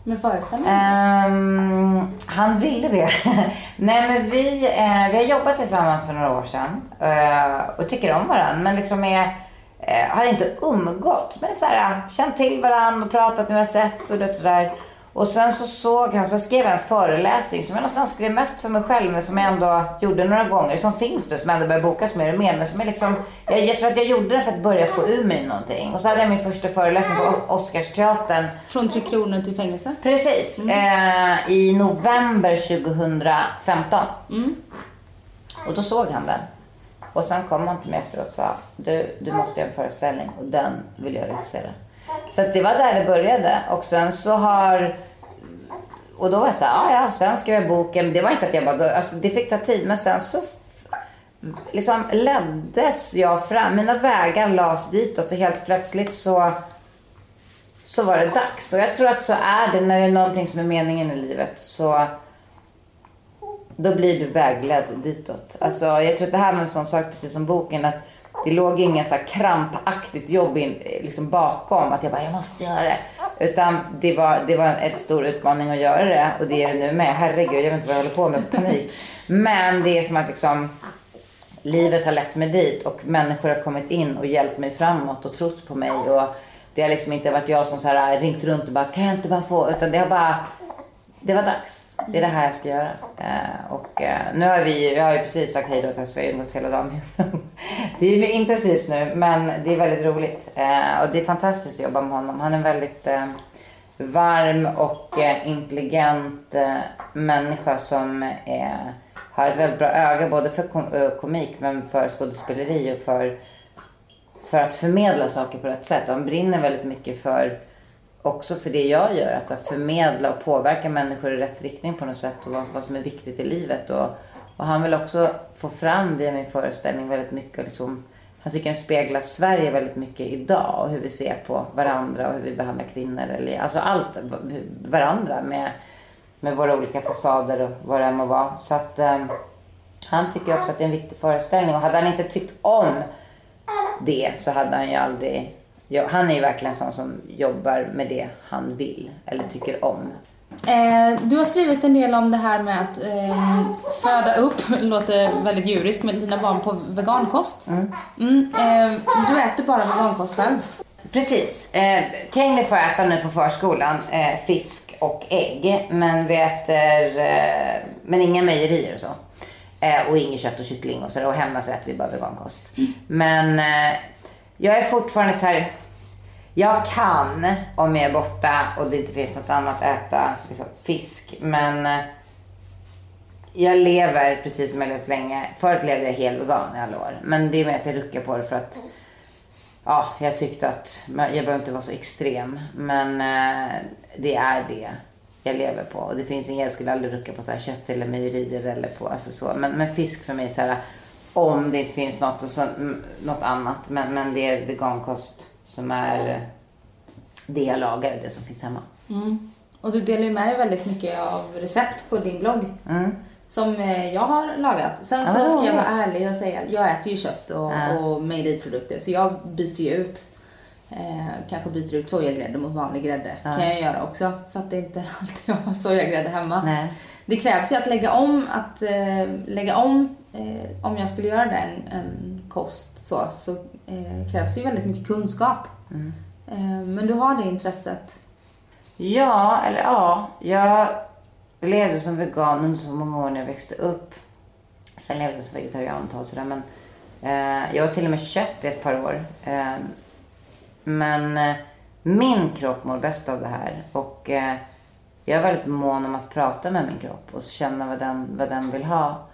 Med föreställningen? Um, han ville det. Nej men vi, uh, vi har jobbat tillsammans för några år sedan uh, och tycker om varandra. Men liksom är, uh, har inte umgått. Men är så här, känt till varandra och pratat vi har setts och det sådär. Och sen så såg han, så skrev jag en föreläsning som jag någonstans skrev mest för mig själv men som jag ändå gjorde några gånger. Som finns nu, som ändå börjar bokas mer och mer. Men som är liksom, jag, jag tror att jag gjorde den för att börja få ur mig någonting. Och så hade jag min första föreläsning på Oscarsteatern. Från Tre Kronor till fängelse? Precis. Mm. Eh, I november 2015. Mm. Och då såg han den. Och sen kom han till mig efteråt och sa, du, du måste göra en föreställning och den vill jag regissera. Så att det var där det började. Och sen så har... Och då var jag såhär, ah, ja, sen skrev jag boken. Det var inte att jag bara, alltså det fick ta tid. Men sen så liksom leddes jag fram. Mina vägar lades ditåt och helt plötsligt så, så var det dags. Och jag tror att så är det när det är någonting som är meningen i livet. Så då blir du vägledd ditåt. Alltså, jag tror att det här med en sån sak, precis som boken, att det låg inget så krampaktigt jobb in, liksom bakom. Att jag bara, jag måste göra det. Utan det var, det var en stor utmaning att göra det. Och det är det nu med. Herregud, jag vet inte vad jag håller på med för panik. Men det är som att liksom livet har lett mig dit och människor har kommit in och hjälpt mig framåt och trott på mig. Och det har liksom inte varit jag som så här ringt runt och bara, kan jag inte bara få? Utan det har bara, det var dags. Det är det här jag ska göra. Eh, och eh, nu har vi, jag har ju precis sagt hej då till oss, vi har umgåtts hela dagen. det är ju intensivt nu, men det är väldigt roligt. Eh, och det är fantastiskt att jobba med honom. Han är en väldigt eh, varm och eh, intelligent eh, människa som är har ett väldigt bra öga både för eh, komik men för skådespeleri och för, för att förmedla saker på rätt sätt. Och han brinner väldigt mycket för också för det jag gör. Att förmedla och påverka människor i rätt riktning på något sätt och vad, vad som är viktigt i livet. Och, och han vill också få fram via min föreställning väldigt mycket liksom, han tycker den speglar Sverige väldigt mycket idag och hur vi ser på varandra och hur vi behandlar kvinnor. Eller, alltså allt, varandra med med våra olika fasader och vad det än må vara. Så att um, han tycker också att det är en viktig föreställning och hade han inte tyckt om det så hade han ju aldrig Ja, han är ju verkligen sån som jobbar med det han vill eller tycker om. Eh, du har skrivit en del om det här med att eh, föda upp, låter väldigt djuriskt, med dina barn på vegankost. Mm. Mm, eh, du äter bara vegankost själv? Precis. Eh, Kane får äta nu på förskolan eh, fisk och ägg. Men vi äter, eh, men inga mejerier och så. Eh, och inget kött och kyckling och så. Och hemma så äter vi bara vegankost. Mm. Men jag är fortfarande så här. Jag kan, om jag är borta och det inte finns något annat, äta liksom, fisk. Men eh, jag lever precis som jag levt länge. Förut levde jag helt vegan i alla år. Men det är med att jag ruckar på det för att ja, jag tyckte att jag behöver inte vara så extrem. Men eh, det är det jag lever på. Och det finns inget, jag skulle aldrig rucka på så här kött eller mejerier eller på, alltså så. Men, men fisk för mig så här, om det inte finns något, och så, något annat. Men, men det är vegankost som är det jag lagar, det som finns hemma. Mm. Och du delar ju med dig väldigt mycket av recept på din blogg. Mm som eh, jag har lagat. Sen så ska jag vara ärlig och säga att jag äter ju kött och, ja. och mejeriprodukter så jag byter ju ut eh, kanske byter ut sojagrädde mot vanlig grädde. Ja. kan jag göra också för att det är inte alltid jag har sojagrädde hemma. Nej. Det krävs ju att lägga om, att eh, lägga om, eh, om jag skulle göra det en, en kost så, så eh, krävs det ju väldigt mycket kunskap. Mm. Eh, men du har det intresset? Ja, eller ja. Jag levde som vegan under så många år när jag växte upp. Sen levde jag som vegetarian ett tag sådär. Men eh, jag har till och med kött i ett par år. Eh, men eh, min kropp mår bäst av det här. Och eh, jag är väldigt mån om att prata med min kropp och känna vad den, vad den vill ha.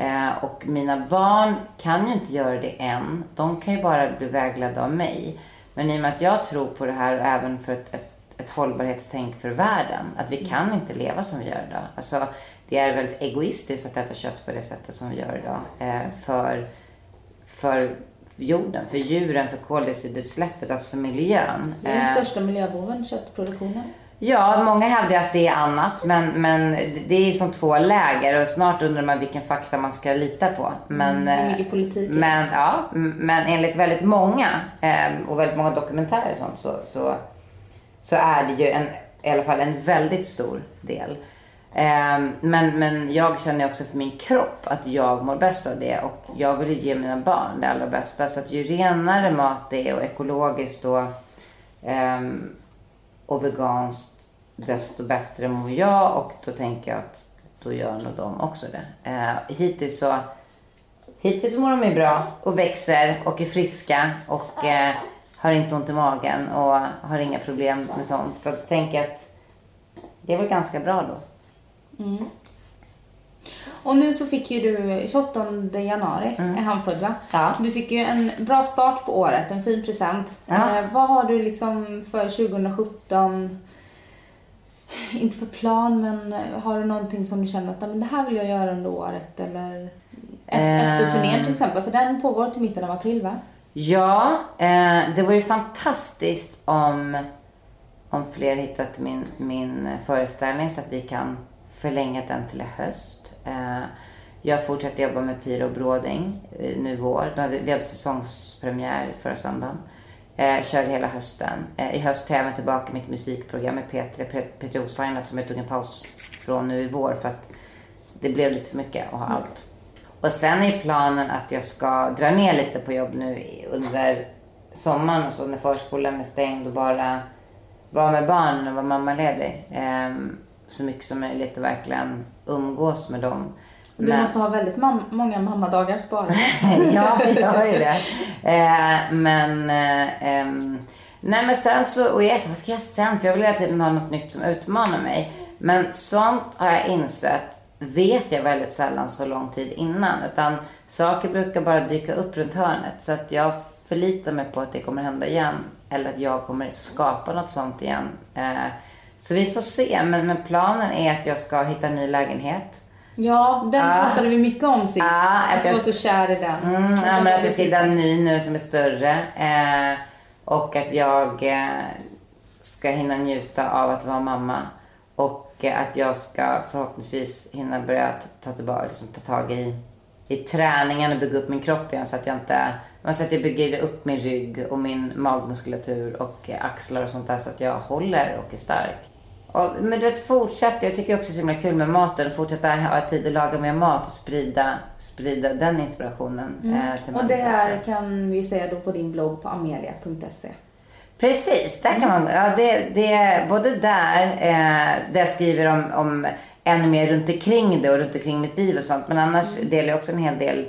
Eh, och mina barn kan ju inte göra det än. De kan ju bara bli vägledda av mig. Men i och med att jag tror på det här och även för ett, ett ett hållbarhetstänk för världen. Att vi kan inte leva som vi gör idag. Alltså, det är väldigt egoistiskt att äta kött på det sättet som vi gör idag. Eh, för, för jorden, för djuren, för koldioxidutsläppet, alltså för miljön. Det är den eh, största miljöboven, köttproduktionen. Ja, många hävdar att det är annat. Men, men det är som två läger och snart undrar man vilken fakta man ska lita på. Men, mm, mycket politik. Men, ja, men enligt väldigt många eh, och väldigt många dokumentärer och sånt så, så så är det ju en, i alla fall en väldigt stor del. Um, men, men jag känner också för min kropp att jag mår bäst av det och jag vill ge mina barn det allra bästa. Så att ju renare mat det är och ekologiskt och, um, och veganskt desto bättre mår jag och då tänker jag att då gör nog de också det. Eh, hittills så Hittills mår de ju bra och växer och är friska och eh, har inte ont i magen och har inga problem med sånt. Så jag tänker att det är väl ganska bra då. Mm. Och nu så fick ju du 28 januari, Mm. är han född va? Ja. Du fick ju en bra start på året, en fin present. Ja. Eh, vad har du liksom för 2017? Inte för plan, men eh, har du någonting som du känner att "Nej, men det här vill jag göra under året? Eller efter, efter turnén till exempel, för den pågår till mitten av april va? Ja, eh, det vore ju fantastiskt om, om fler hittat min, min föreställning så att vi kan förlänga den till höst. Eh, jag fortsätter jobba med Pyro och Bråding eh, nu vår. Hade, vi hade säsongspremiär förra söndagen. Eh, kör hela hösten. Eh, I höst tar jag även tillbaka mitt musikprogram med P3, P- P3 Osignat som jag tog en paus från nu i vår för att det blev lite för mycket att ha allt. Och sen är planen att jag ska dra ner lite på jobb nu under sommaren och så när förskolan är stängd och bara vara med barnen och vara mammaledig. Ehm, så mycket som möjligt och verkligen umgås med dem. Du Men- måste ha väldigt mam- många mammadagar sparade. ja, jag har ju det. Eh, men, eh, ehm, nej men sen så, och jag är så, vad ska jag sen? För jag vill hela tiden ha något nytt som utmanar mig. Men sånt har jag insett, vet jag väldigt sällan så lång tid innan. Utan saker brukar bara dyka upp runt hörnet. Så att jag förlitar mig på att det kommer hända igen. Eller att jag kommer skapa något sånt igen. Eh, så vi får se. Men, men planen är att jag ska hitta en ny lägenhet. Ja, den Ah. pratade vi mycket om sist. Ah, att att du jag- var så kär i den. Mm, Att ja, den men att vi ska hitta en ny nu som är större. Eh, och att jag eh, ska hinna njuta av att vara mamma. Och eh, att jag ska förhoppningsvis hinna börja ta, tillbaka, liksom, ta tag i, i träningen och bygga upp min kropp igen. Så att jag inte, så att jag bygger upp min rygg och min magmuskulatur och eh, axlar och sånt där. Så att jag håller och är stark. Och, men du vet, fortsätta. Jag tycker också det är så himla kul med maten. Fortsätta ha tid att laga mer mat och sprida, sprida den inspirationen eh, till Och det människor är, också. kan vi säga då på din blogg på amelia.se. Precis, där kan man, ja, det, det är både där, eh, där jag skriver om, om ännu mer runt omkring det och runt omkring mitt liv och sånt. Men annars delar jag också en hel del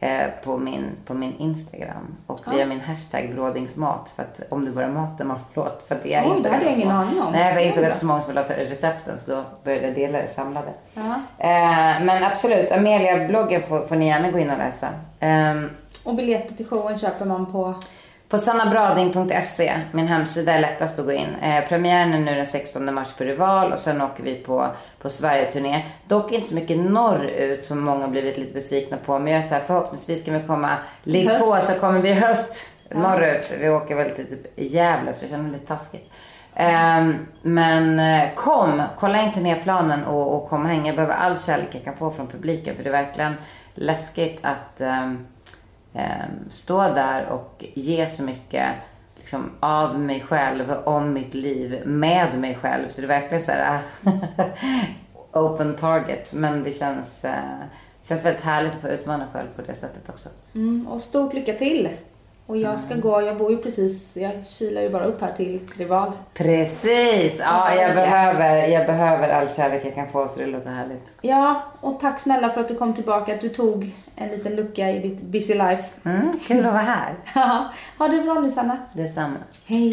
eh, på, min, på min Instagram och via min hashtag brådingsmat. För att om du börjar maten, man förlåt. För att det är Oj, det hade jag ingen aning om. Nej, jag insåg Det att så många som ville ha recepten så då började jag dela det samlade. Ja. Eh, men absolut, Amelia-bloggen får, får ni gärna gå in och läsa. Ehm, Och biljetter till showen köper man på... på sannabrading.se, min hemsida är lättast att gå in. Eh, premiären är nu den 16 mars på Rival och sen åker vi på, på Sverige-turné. Dock inte så mycket norrut som många blivit lite besvikna på. Men jag är så här, förhoppningsvis kan vi komma, ligg Höst, på så kommer vi i höst norrut. Vi åker väl till typ Gävle så jag känner mig lite taskigt. Ehm, men eh, kom, kolla in turnéplanen och, och kom och häng. Jag behöver all kärlek jag kan få från publiken för det är verkligen läskigt att ehm, Ehm, stå där och ge så mycket liksom, av mig själv, om mitt liv, med mig själv. Så det är verkligen så här ah, open target. Men det känns, eh, känns väldigt härligt att få utmana själv på det sättet också. Mm, och stort lycka till! Och jag ska gå, jag bor ju precis, jag kilar ju bara upp här till Rival. Precis! Ja, jag behöver, jag behöver all kärlek jag kan få så det låter härligt. Ja, och tack snälla för att du kom tillbaka, att du tog en liten lucka i ditt busy life. Mm, kul att vara här. ha det bra nu Sanna. Detsamma. Hej!